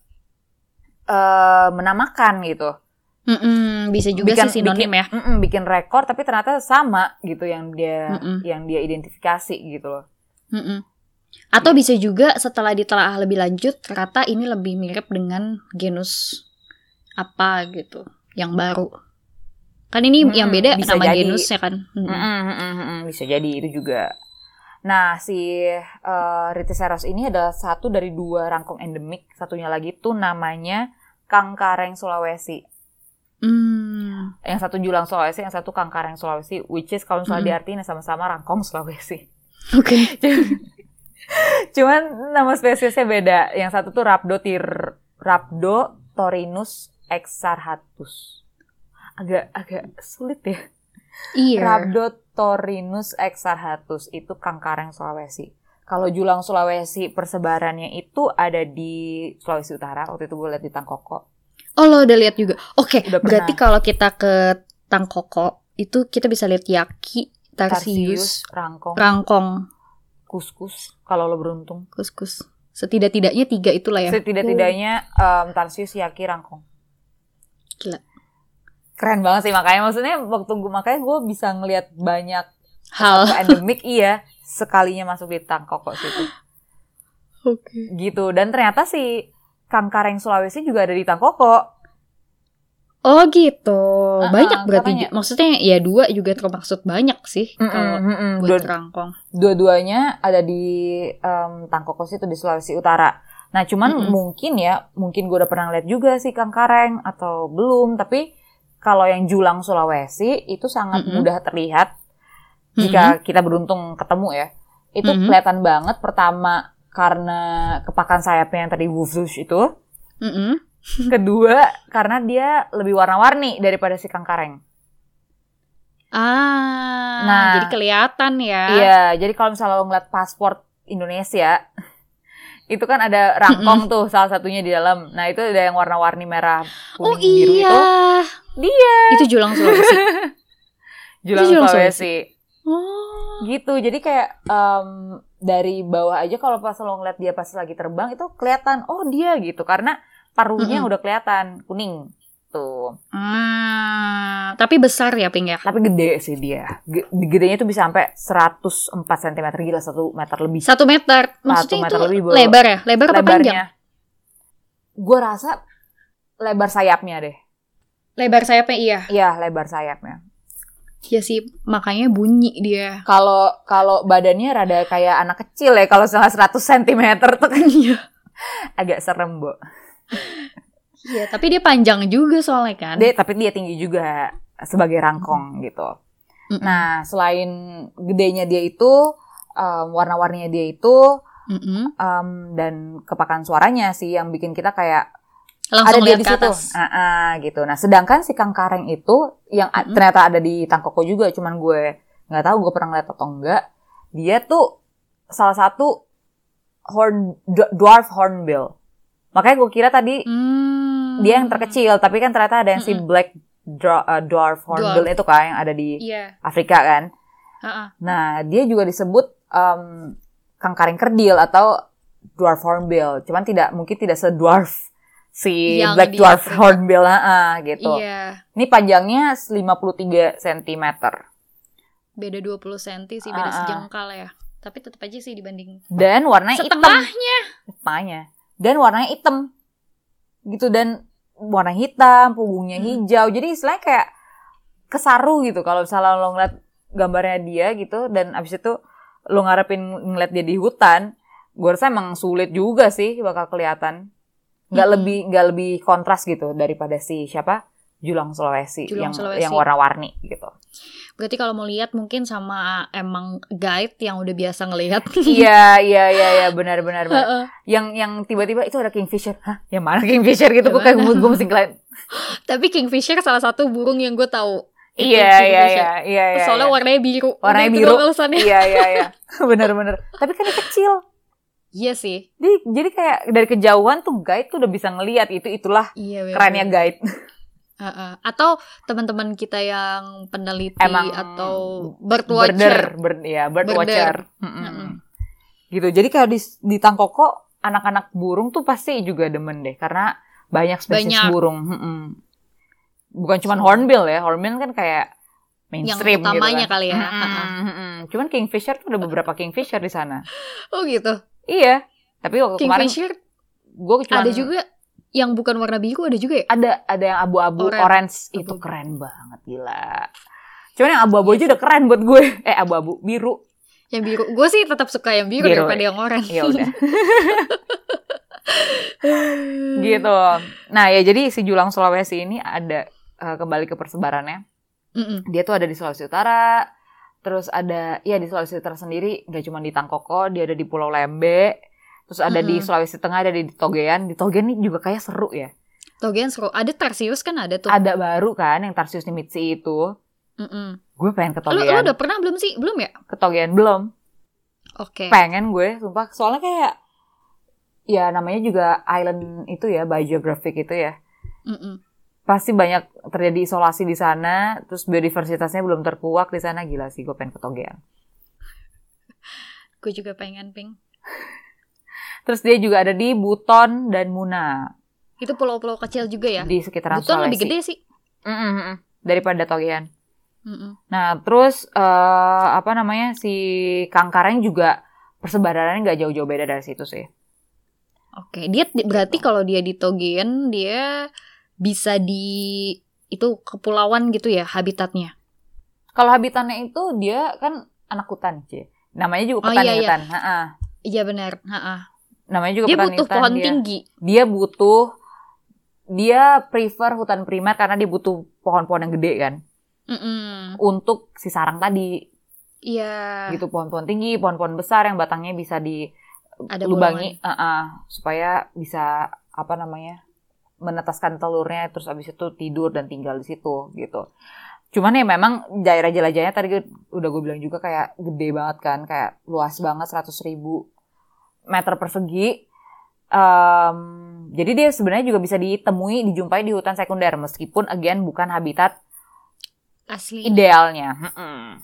eh menamakan gitu. Mm-mm, bisa juga Bikin- sih sinonim bikin- ya. Mm-mm, bikin rekor tapi ternyata sama gitu yang dia Mm-mm. yang dia identifikasi gitu loh. Mm-mm. Atau bisa juga setelah ditelaah lebih lanjut ternyata ini lebih mirip dengan genus apa gitu yang baru. Kan ini Mm-mm, yang beda bisa nama jadi. genusnya kan. Mm-mm. Mm-mm, mm-mm, mm-mm, bisa jadi itu juga. Nah, si eh, Riticeros ini adalah satu dari dua rangkong endemik. Satunya lagi tuh namanya Kangkareng Sulawesi. Hmm. Yang satu Julang Sulawesi, yang satu Kangkareng Sulawesi, which is kalau misalnya Mm-mm. diartiin sama-sama rangkong Sulawesi. Oke. Cuman nama spesiesnya beda. Yang satu tuh Rhabdotir Rhabdotorinus exarhatus. Agak agak sulit ya. Iya. Rhabdotorinus exarhatus itu Kangkareng Sulawesi. Kalau Julang Sulawesi persebarannya itu ada di Sulawesi Utara. Waktu itu gue lihat di Tangkoko. Oh lo udah lihat juga. Oke, pernah. berarti kalau kita ke Tangkoko itu kita bisa lihat Yaki, Tarsius, Tarsius, Rangkong, Rangkong, Kuskus. Kalau lo beruntung. Kuskus. Setidak-tidaknya tiga itulah ya. Setidak-tidaknya em, Tarsius, Yaki, Rangkong. Gila. Keren banget sih makanya maksudnya waktu gue makanya gue bisa ngelihat banyak Hal. endemik iya sekalinya masuk di Tangkoko situ Oke. gitu dan ternyata si Kangkareng Sulawesi juga ada di Tangkoko Oh gitu. Ah, banyak berarti. katanya. Maksudnya ya dua juga termaksud banyak sih kalau Mm-mm, buat Dua- Rangkong. dua-duanya ada di em, Tangkoko situ di Sulawesi Utara. Nah, cuman Mm-mm. mungkin ya, mungkin gue udah pernah lihat juga sih Kang Kareng atau belum, tapi kalau yang Julang Sulawesi itu sangat Mm-mm. mudah terlihat jika kita beruntung ketemu ya. Itu Mm-mm. kelihatan banget pertama karena kepakan sayapnya yang tadi wufzush itu, Mm-mm. kedua karena dia lebih warna-warni daripada si Kang Kareng. Ah, Nah. jadi kelihatan ya. Iya, jadi kalau misalnya lo ngeliat paspor Indonesia, itu kan ada rangkong tuh salah satunya di dalam. Nah itu ada yang warna-warni merah, Oh kuning, biru iya. itu. Dia. Itu Julang Sulawesi. Julang Julang Sulawesi. Oh. Gitu, jadi kayak em, dari bawah aja kalau pas lo ngeliat dia pas lagi terbang itu kelihatan, oh dia gitu. Karena paruhnya Mm-mm. udah kelihatan, kuning. Tuh. Ah, tapi besar ya Ping ya. Tapi gede sih dia. Ge- Gedenya tuh bisa sampai 104 cm, gila, 1 meter lebih. Satu meter. Maksudnya meter itu lebih, lebar ya? Lebar apa panjang? Gue rasa lebar sayapnya deh. Lebar sayapnya iya. Iya, lebar sayapnya. Iya sih, makanya bunyi dia. Kalau kalau badannya rada kayak anak kecil ya, kalau salah 100 cm tuh kan Iya. agak serem, Bu. Iya, tapi dia panjang juga soalnya kan. Dia, tapi dia tinggi juga sebagai rangkong gitu. Mm-mm. Nah, selain gedenya dia itu, em, warna-warninya dia itu, Mm-mm. em, dan kepakan suaranya sih yang bikin kita kayak Langsung ada dia di situ. Ah, ah, gitu. Nah, sedangkan si Kang Kareng itu yang a- Mm-mm. ternyata ada di Tangkoko juga, cuman gue nggak tahu gue pernah ngeliat atau enggak. Dia tuh salah satu horn dwarf hornbill. Makanya gue kira tadi Hmm. dia yang terkecil, tapi kan ternyata ada yang si Mm-mm. black dra- uh, dwarf hornbill itu kan yang ada di Iya. Afrika kan. Ha-ha. Nah, dia juga disebut em, Kang Kareng kerdil atau dwarf hornbill. Cuman tidak mungkin tidak sedwarf si Yang black dwarf hornbill ah, ah, gitu. Iya. Ini panjangnya 53 cm. Beda 20 cm sih, beda ah. sejengkal ya. Tapi tetap aja sih dibanding Dan warnanya hitam. setengahnya. Setengahnya. Dan warnanya hitam. Gitu dan warna hitam, punggungnya Hmm. hijau. Jadi istilahnya kayak kesaru gitu kalau misalnya lo ngeliat gambarnya dia gitu dan abis itu lo ngarepin ngeliat dia di hutan, gue rasa emang sulit juga sih bakal kelihatan. Nggak Mm-mm. lebih nggak lebih kontras gitu daripada si siapa Julang Sulawesi Julang yang Sulawesi. yang warna-warni gitu. Berarti kalau mau lihat mungkin sama emang guide yang udah biasa ngelihat. iya iya iya iya benar benar benar. Yang yang tiba-tiba itu ada kingfisher. Hah? Yang mana kingfisher gitu? Gue kayak gue mesti ngeliat. Tapi kingfisher salah satu burung yang gue tahu. Iya iya iya iya. iya, Soalnya iya. warnanya biru. Warnanya biru. Iya iya iya. Bener-bener. Tapi kan kecil. Iya sih. Jadi, jadi kayak dari kejauhan tuh guide tuh udah bisa ngelihat itu itulah Iya. bener. kerennya guide. Heeh. Atau teman-teman kita yang peneliti Emang atau bird watcher. Birder, bird, ya, bird Birder. watcher. Mm-mm. Mm-mm. Gitu. Jadi kayak di di Tangkoko anak-anak burung tuh pasti juga demen deh karena banyak spesies Banyak. burung. Mm-mm. Bukan cuma hornbill ya, hornbill kan kayak mainstream Yang utamanya gitu kan. kali ya. Mm-mm, Ha-ha. mm-mm. Cuman kingfisher tuh ada beberapa kingfisher di sana. Oh gitu. Iya. Tapi waktu kemarin Kingfisher gue cuma ada juga yang bukan warna biru ada juga ya? ada ada yang abu-abu Orange. orange, itu Abu-abu. keren banget gila. Cuman yang abu-abu aja udah keren buat gue. Eh abu-abu biru. Yang biru. Gue sih tetap suka yang biru, Biru. daripada yang oranye. Ya udah. gitu. Nah, ya jadi si Julang Sulawesi ini ada eh, kembali ke persebarannya. Mm-mm. Dia tuh ada di Sulawesi Utara, Terus ada ya di Sulawesi tersendiri nggak cuma di Tangkoko, dia ada di Pulau Lembe. Terus ada di Mm-mm. Sulawesi Tengah, ada di Togean. Di Togean ini juga kayak seru ya. Togen seru. Ada Tarsius kan ada tuh. Ada baru kan yang Tarsius Nimitsi itu. Gue pengen ke Lu, lu Togean. udah pernah belum sih? Belum ya? Ke Togean belum. Oke. Pengen gue, sumpah. Soalnya kayak ya namanya juga island itu ya, biogeographic itu ya. Mm-mm. Pasti banyak terjadi isolasi di sana, terus biodiversitasnya belum terkuak di sana. Gila sih, gue pengen ke Togean. Gue juga pengen ping. Terus dia juga ada di Buton dan Muna Itu pulau-pulau kecil juga ya. di sekitaran Buton Sulawesi. lebih gede sih. Mm-mm, daripada Togean. Mm-mm. Nah, terus eh, apa namanya si Kangkareng juga persebarannya nggak jauh-jauh beda dari situ sih. Oke, dia di- berarti kalau dia di Togen dia bisa di itu kepulauan gitu ya habitatnya. Kalau habitatnya itu dia kan anak hutan, Ci. Namanya juga Oh, petani iya, iya. hutan. Ha-ha. Iya benar. Ha-ha. Namanya juga Dia petani butuh hutan. pohon dia. tinggi. Dia butuh dia prefer hutan primer karena dia butuh pohon-pohon yang gede kan Mm-mm. untuk si sarang tadi Iya. gitu pohon-pohon tinggi, pohon-pohon besar yang batangnya bisa di Ada lubangi uh-uh, supaya bisa apa namanya menetaskan telurnya terus abis itu tidur dan tinggal di situ gitu. Cuman ya memang daerah jelajahnya tadi gue- udah gue bilang juga kayak gede banget kan, kayak luas banget 100 ribu meter persegi. Em, jadi dia sebenarnya juga bisa ditemui, dijumpai di hutan sekunder meskipun again bukan habitat Asli. idealnya.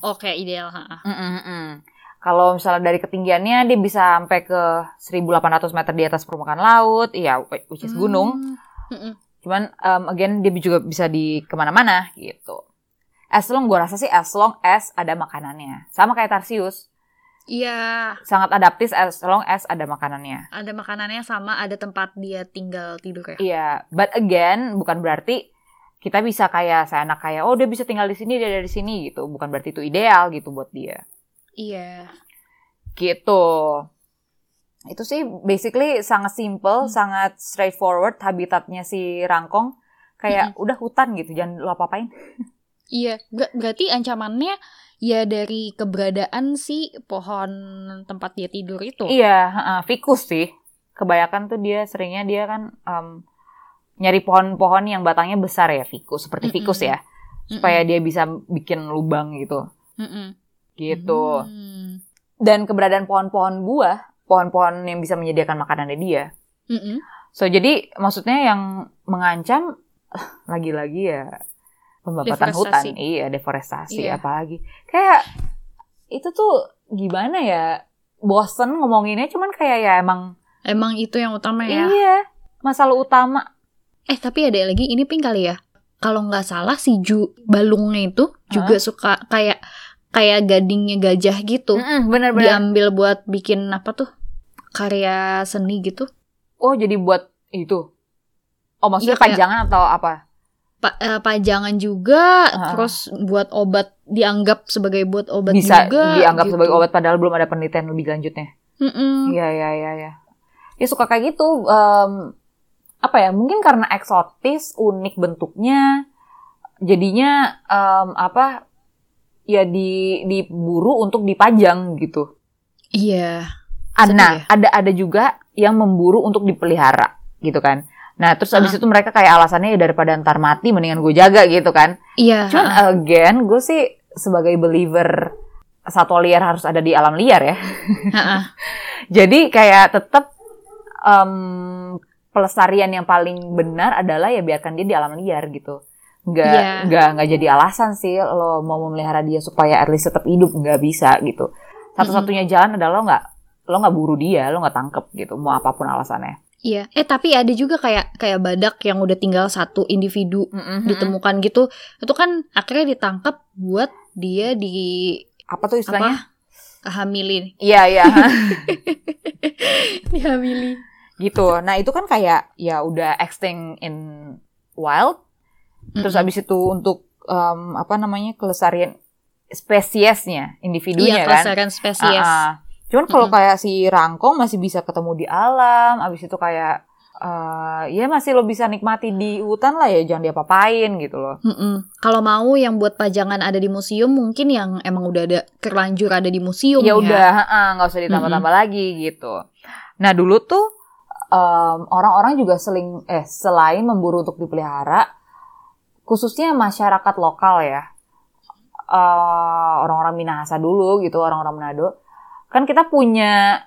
Oke, ideal. Ha-ha. Mm-mm-mm. Kalau misalnya dari ketinggiannya dia bisa sampai ke 1800 meter di atas permukaan laut, iya which is gunung. Hmm. Mm-mm. Cuman um, again dia juga bisa di ke mana-mana gitu. As long gue rasa sih as long as ada makanannya. Sama kayak Tarsius, Iya, sangat adaptif as long as ada makanannya. ada makanannya sama, ada tempat dia tinggal tidur ya. Iya, but again bukan berarti kita bisa kayak saya anak kayak oh dia bisa tinggal di sini dia ada di sini gitu. Bukan berarti itu ideal gitu buat dia. Iya. Gitu. Itu sih basically sangat simple, Hmm. sangat straightforward habitatnya si rangkong. Kayak udah hutan gitu, jangan lo apa-apain. Iya, Ber- berarti ancamannya ya dari keberadaan si pohon tempat dia tidur itu. Iya, heeh, fikus sih. Kebanyakan tuh dia seringnya dia kan em, nyari pohon-pohon yang batangnya besar ya, fikus seperti Mm-mm. fikus ya, supaya dia bisa bikin lubang gitu. Mm-mm. Gitu. Hmm. Dan keberadaan pohon-pohon buah, pohon-pohon yang bisa menyediakan makanannya dia. Mm-mm. So jadi maksudnya yang mengancam eh, lagi-lagi ya pembabatan hutan, iya deforestasi Iya. apalagi. Kayak itu tuh gimana ya? Bosen ngomonginnya cuman kayak ya emang Emang itu yang utama ya. iya masalah utama. Eh tapi ada lagi ini pink kali ya. Kalau nggak salah si Ju balungnya itu juga suka kayak kayak gadingnya gajah gitu. Mm-mm, Bener-bener. Diambil buat bikin apa tuh? Karya seni gitu. Oh jadi buat itu. Oh maksudnya kayak- pajangan atau apa? Pa- eh, pajangan juga, Ah. terus buat obat dianggap sebagai buat obat Bisa juga. dianggap gitu. sebagai obat padahal belum ada penelitian lebih lanjutnya. Iya iya iya iya. Ya suka kayak gitu. em, apa ya? Mungkin karena eksotis, unik bentuknya, jadinya em, apa? Ya di diburu untuk dipajang gitu. Iya. Sedih Nah, ada ada juga yang memburu untuk dipelihara gitu kan. Nah, terus abis itu mereka kayak alasannya ya daripada ntar mati mendingan gue jaga gitu kan. Iya. Cuman again, gue sih sebagai believer satwa liar harus ada di alam liar ya. Ha-ha. Jadi kayak tetap em, pelestarian yang paling benar adalah ya biarkan dia di alam liar gitu. Nggak Iya. nggak nggak jadi alasan sih lo mau memelihara dia supaya at least tetap hidup nggak bisa gitu. Satu-satunya jalan adalah lo nggak lo nggak buru dia, lo nggak tangkep gitu. Mau apa pun alasannya. Iya. Eh tapi ada juga kayak kayak badak yang udah tinggal satu individu Mm-mm. ditemukan gitu. Itu kan akhirnya ditangkap buat dia di Apa tuh istilahnya? hamilin. Iya iya Dihamili. gitu. Nah itu kan kayak ya udah extinct in wild. Terus Mm-mm. abis itu untuk em, apa namanya kelestarian spesiesnya, individunya iya, kan. kelestarian spesies. Ah, ah. Cuman kalau Mm-mm. kayak si rangkong masih bisa ketemu di alam, abis itu kayak uh, ya masih lo bisa nikmati di hutan lah ya jangan diapa-apain gitu loh. Mm-mm. Kalau mau yang buat pajangan ada di museum mungkin yang emang udah ada terlanjur ada di museum Ya ya. udah nggak usah ditambah-tambah lagi gitu. Nah dulu tuh um, orang-orang juga seling eh selain memburu untuk dipelihara, khususnya masyarakat lokal ya, uh, orang-orang Minahasa dulu gitu, orang-orang Manado, kan kita punya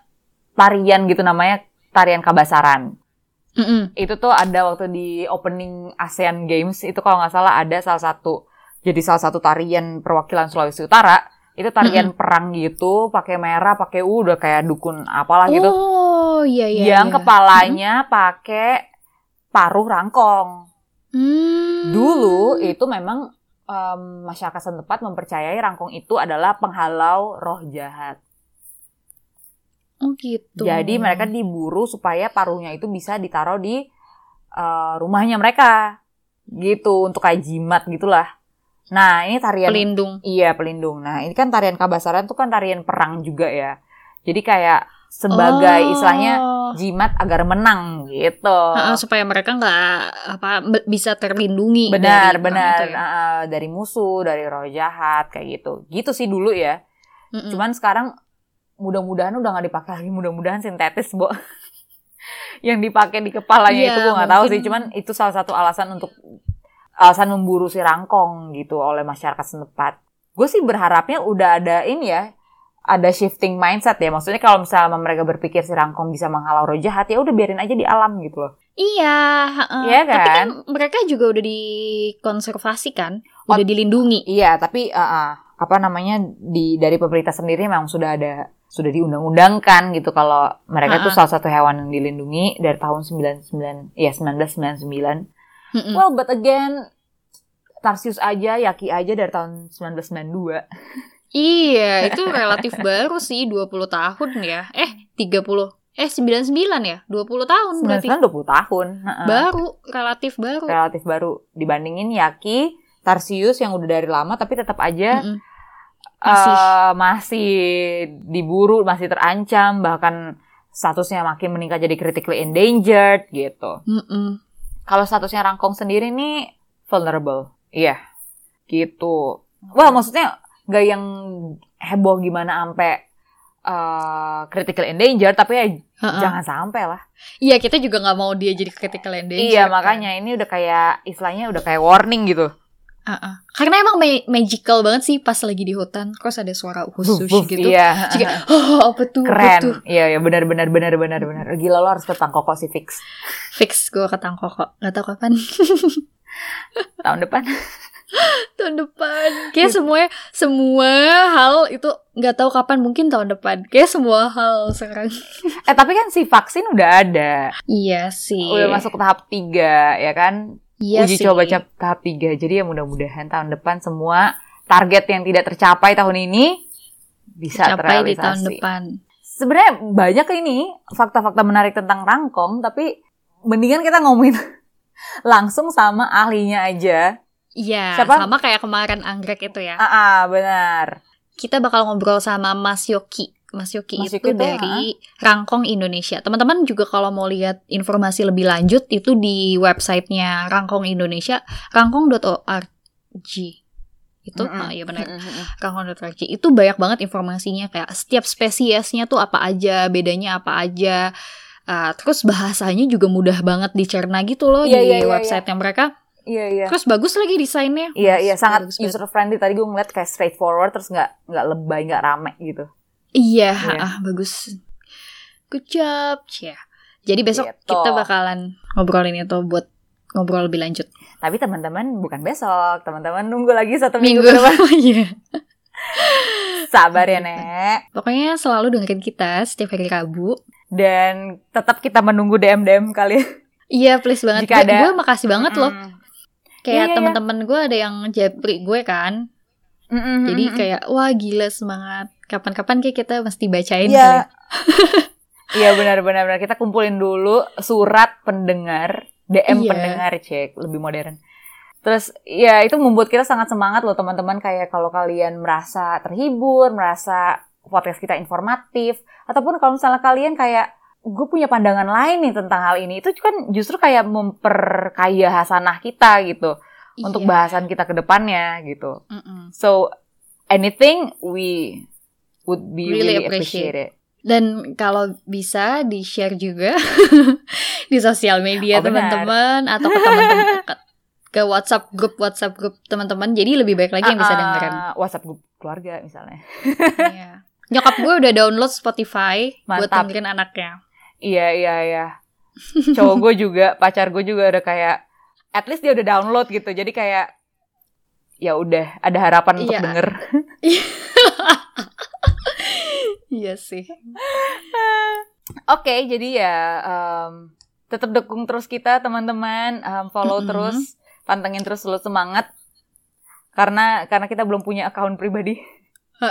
tarian gitu namanya tarian Kabasaran. Mm-mm. itu tuh ada waktu di opening ASEAN Games itu kalau nggak salah ada salah satu jadi salah satu tarian perwakilan Sulawesi Utara itu tarian perang gitu pakai merah pakai uh, udah kayak dukun apalah gitu Oh iya iya. yang iya. kepalanya pakai paruh rangkong Hmm. dulu itu memang em, masyarakat setempat mempercayai rangkong itu adalah penghalau roh jahat Oh gitu. Jadi mereka diburu supaya paruhnya itu bisa ditaruh di eh, rumahnya mereka. Gitu, untuk kayak jimat gitulah. Nah, ini tarian pelindung. Iya, pelindung. Nah, ini kan tarian Kabasaran itu kan tarian perang juga ya. Jadi kayak sebagai Oh. istilahnya jimat agar menang gitu. Heeh, supaya mereka nggak apa bisa terlindungi. benar, dari benar. ya. Nah, dari musuh, dari roh jahat kayak gitu. Gitu sih dulu ya. Mm-mm. Cuman sekarang mudah-mudahan udah nggak dipakai lagi, mudah-mudahan sintetis, Bo. yang dipakai di kepalanya Iya, itu gue nggak tahu sih, cuman itu salah satu alasan untuk alasan memburu si rangkong gitu oleh masyarakat setempat. Gue sih berharapnya udah ada ini ya, ada shifting mindset ya. Maksudnya kalau misalnya mereka berpikir si rangkong bisa menghalau roh jahat, ya udah biarin aja di alam gitu loh. Iya, heeh. Iya Tapi kan? kan mereka juga udah dikonservasi kan, Oh, udah dilindungi. Iya, tapi uh, uh, apa namanya di dari pemerintah sendiri memang sudah ada sudah diundang-undangkan gitu kalau mereka itu Ha-ha. salah satu hewan yang dilindungi dari tahun 99 ya 1999. Mm-mm. Well, but again Tarsius aja, Yaki aja dari tahun 1992. Iya, itu relatif baru sih 20 tahun ya. Eh, 30. Eh, 99 ya? 20 tahun berarti. 99 20 tahun. Baru, relatif baru. Relatif baru dibandingin Yaki, Tarsius yang udah dari lama tapi tetap aja Mm-mm. Masih. eh, masih diburu, masih terancam, bahkan statusnya makin meningkat jadi critically endangered gitu. Mm-mm. Kalau statusnya rangkong sendiri nih vulnerable, iya, gitu. Wah maksudnya nggak yang heboh gimana sampai eh, critical endangered, tapi ya Ha-ha. jangan sampai lah. Iya, kita juga nggak mau dia jadi critical endangered. iya kan. makanya ini udah kayak istilahnya udah kayak warning gitu. Uh-uh. Karena emang ma- magical banget sih pas lagi di hutan, terus ada suara khusus Buf, buf, gitu. Iya. Jadi oh apa tuh? Apa Keren. tuh? Iya, iya benar benar benar benar benar. Gila lo harus ke Tangkoko sih fix Fix gue ke Tangkok kok. Gak tau kapan. tahun depan. tahun depan. Kayak semua semua hal itu nggak tahu kapan mungkin tahun depan. Kayak semua hal sekarang. Eh tapi kan si vaksin udah ada. Iya sih. Udah masuk ke tahap 3 ya kan? Iya Uji sih. coba cap- tahap 3. Jadi ya mudah-mudahan tahun depan semua target yang tidak tercapai tahun ini bisa capai di terrealisasi. tahun depan. Sebenarnya banyak ini fakta-fakta menarik tentang rangkong, tapi mendingan kita ngomongin langsung sama ahlinya aja. Iya, Siapa? sama kayak kemarin anggrek itu ya. Ah, ah, benar. Kita bakal ngobrol sama Mas Yoki. Mas Yoki Mas itu Yoki tuh, dari Rangkong Indonesia. Teman-teman juga kalau mau lihat informasi lebih lanjut itu di websitenya Rangkong Indonesia, rangkong.org. Itu, Mm-mm. ah, iya benar. Mm-mm. Rangkong.org. Itu banyak banget informasinya kayak setiap spesiesnya tuh apa aja, bedanya apa aja. Ah, terus bahasanya juga mudah banget dicerna gitu loh Iya, di iya, iya, websitenya mereka. Iya, iya. Terus bagus lagi desainnya. Iya, iya sangat user friendly. Tadi gue ngeliat kayak straightforward terus nggak nggak lebay, nggak rame gitu. Iya, Iya. ah, bagus. Good job, ya. Jadi besok Gitu. kita bakalan ngobrolin itu buat ngobrol lebih lanjut. Tapi teman-teman bukan besok, teman-teman nunggu lagi satu minggu, Minggu. Iya. Sabar ya, Nek. Pokoknya selalu dengerin kita setiap hari Rabu. Dan tetap kita menunggu DM-DM kalian. Iya, please banget. Jika ada- gue makasih banget loh. Mm. Kayak Iya, iya, teman-teman gue ada yang japri gue kan. Mm-mm, Jadi mm-mm. kayak wah gila semangat. Kapan-kapan kayak kita mesti bacain Iya. kali. Iya benar-benar benar. kita kumpulin dulu surat pendengar, DM Iya. pendengar cek lebih modern. Terus ya itu membuat kita sangat semangat loh teman-teman kayak kalau kalian merasa terhibur, merasa podcast kita informatif ataupun kalau misalnya kalian kayak gue punya pandangan lain nih tentang hal ini itu kan justru kayak memperkaya hasanah kita gitu untuk Iya. bahasan kita ke depannya gitu Mm-mm. so anything we would be Really really, appreciate it Dan kalau bisa di-share juga di sosial media Oh, teman-teman atau ke teman-teman ke, ke WhatsApp grup WhatsApp grup teman-teman. Jadi lebih baik lagi yang bisa Ah, ah, dengerin. WhatsApp grup keluarga misalnya Iya. Nyokap gue udah download Spotify buat Mantap. dengerin anaknya. iya iya iya cowok gue juga pacar gue juga udah kayak at least dia udah download gitu jadi kayak ya udah ada harapan untuk Iya. denger Iya sih. Oke, jadi ya em, tetap dukung terus kita teman-teman, Em, follow Mm-mm. terus, pantengin terus selalu semangat. Karena karena kita belum punya akun pribadi.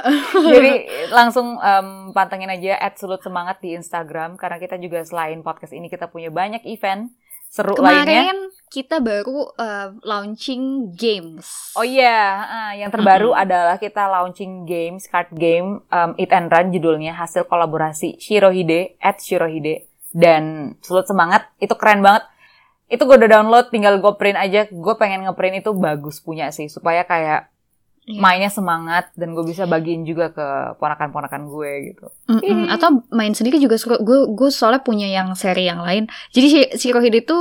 jadi langsung em, pantengin aja @sulut_semangat di Instagram karena kita juga selain podcast ini kita punya banyak event seru lainnya. Kemarin kita baru uh, launching games. Oh iya, ah, yang terbaru adalah kita launching games, card game, um, Eat and Run judulnya, hasil kolaborasi Shirohide, at Shirohide, dan Sulut Semangat, itu keren banget. Itu gue udah download, tinggal gue print aja, gue pengen ngeprint itu bagus punya sih, supaya kayak Iya. mainnya semangat, dan gue bisa bagiin juga ke ponakan-ponakan gue gitu. Mm-mm. Atau main sendiri juga seru. Gue gue soalnya punya yang seri yang lain. Jadi si, si Rohide itu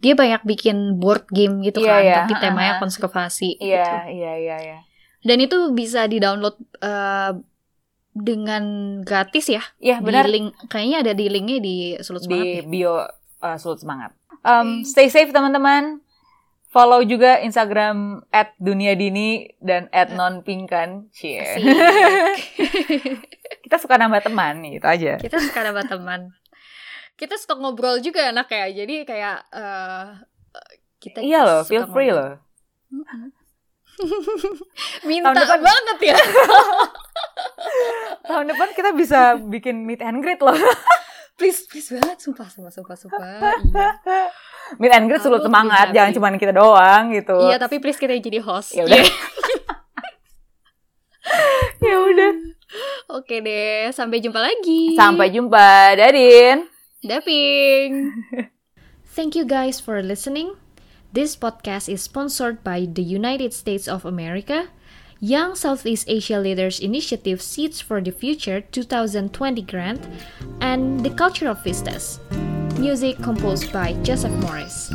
dia banyak bikin board game gitu Iya, kan, iya. tapi temanya Ha-ha. konservasi. gitu. Iya, iya, iya, iya. Dan itu bisa di-download uh, dengan gratis ya. Iya, Di benar. link kayaknya ada di linknya di Sulut di Semangat ya. bio uh, Sulut Semangat. Um, Stay safe teman-teman. Follow juga Instagram at Dunia Dini dan at nonpingkan. Cie. Kita suka nambah teman gitu aja. Kita suka dapat teman. Kita suka ngobrol juga anak ya. Jadi kayak uh, kita Iya loh, feel free ngobrol. loh. Minta Tahun depan- banget ya. Tahun depan kita bisa bikin meet and greet loh. Please, please banget. Sumpah, sumpah, sumpah, sumpah. Iya. meet and greet sulut Aku semangat, jangan cuma kita doang gitu. Iya, tapi please kita jadi host. Ya udah. Ya udah. Oke deh, sampai jumpa lagi. Sampai jumpa, Dadin. Daping. Thank you guys for listening. This podcast is sponsored by the United States of America, Young Southeast Asia Leaders Initiative Seeds for the Future 2020 grant, and the Cultural Vistas. Music composed by Joseph Morris.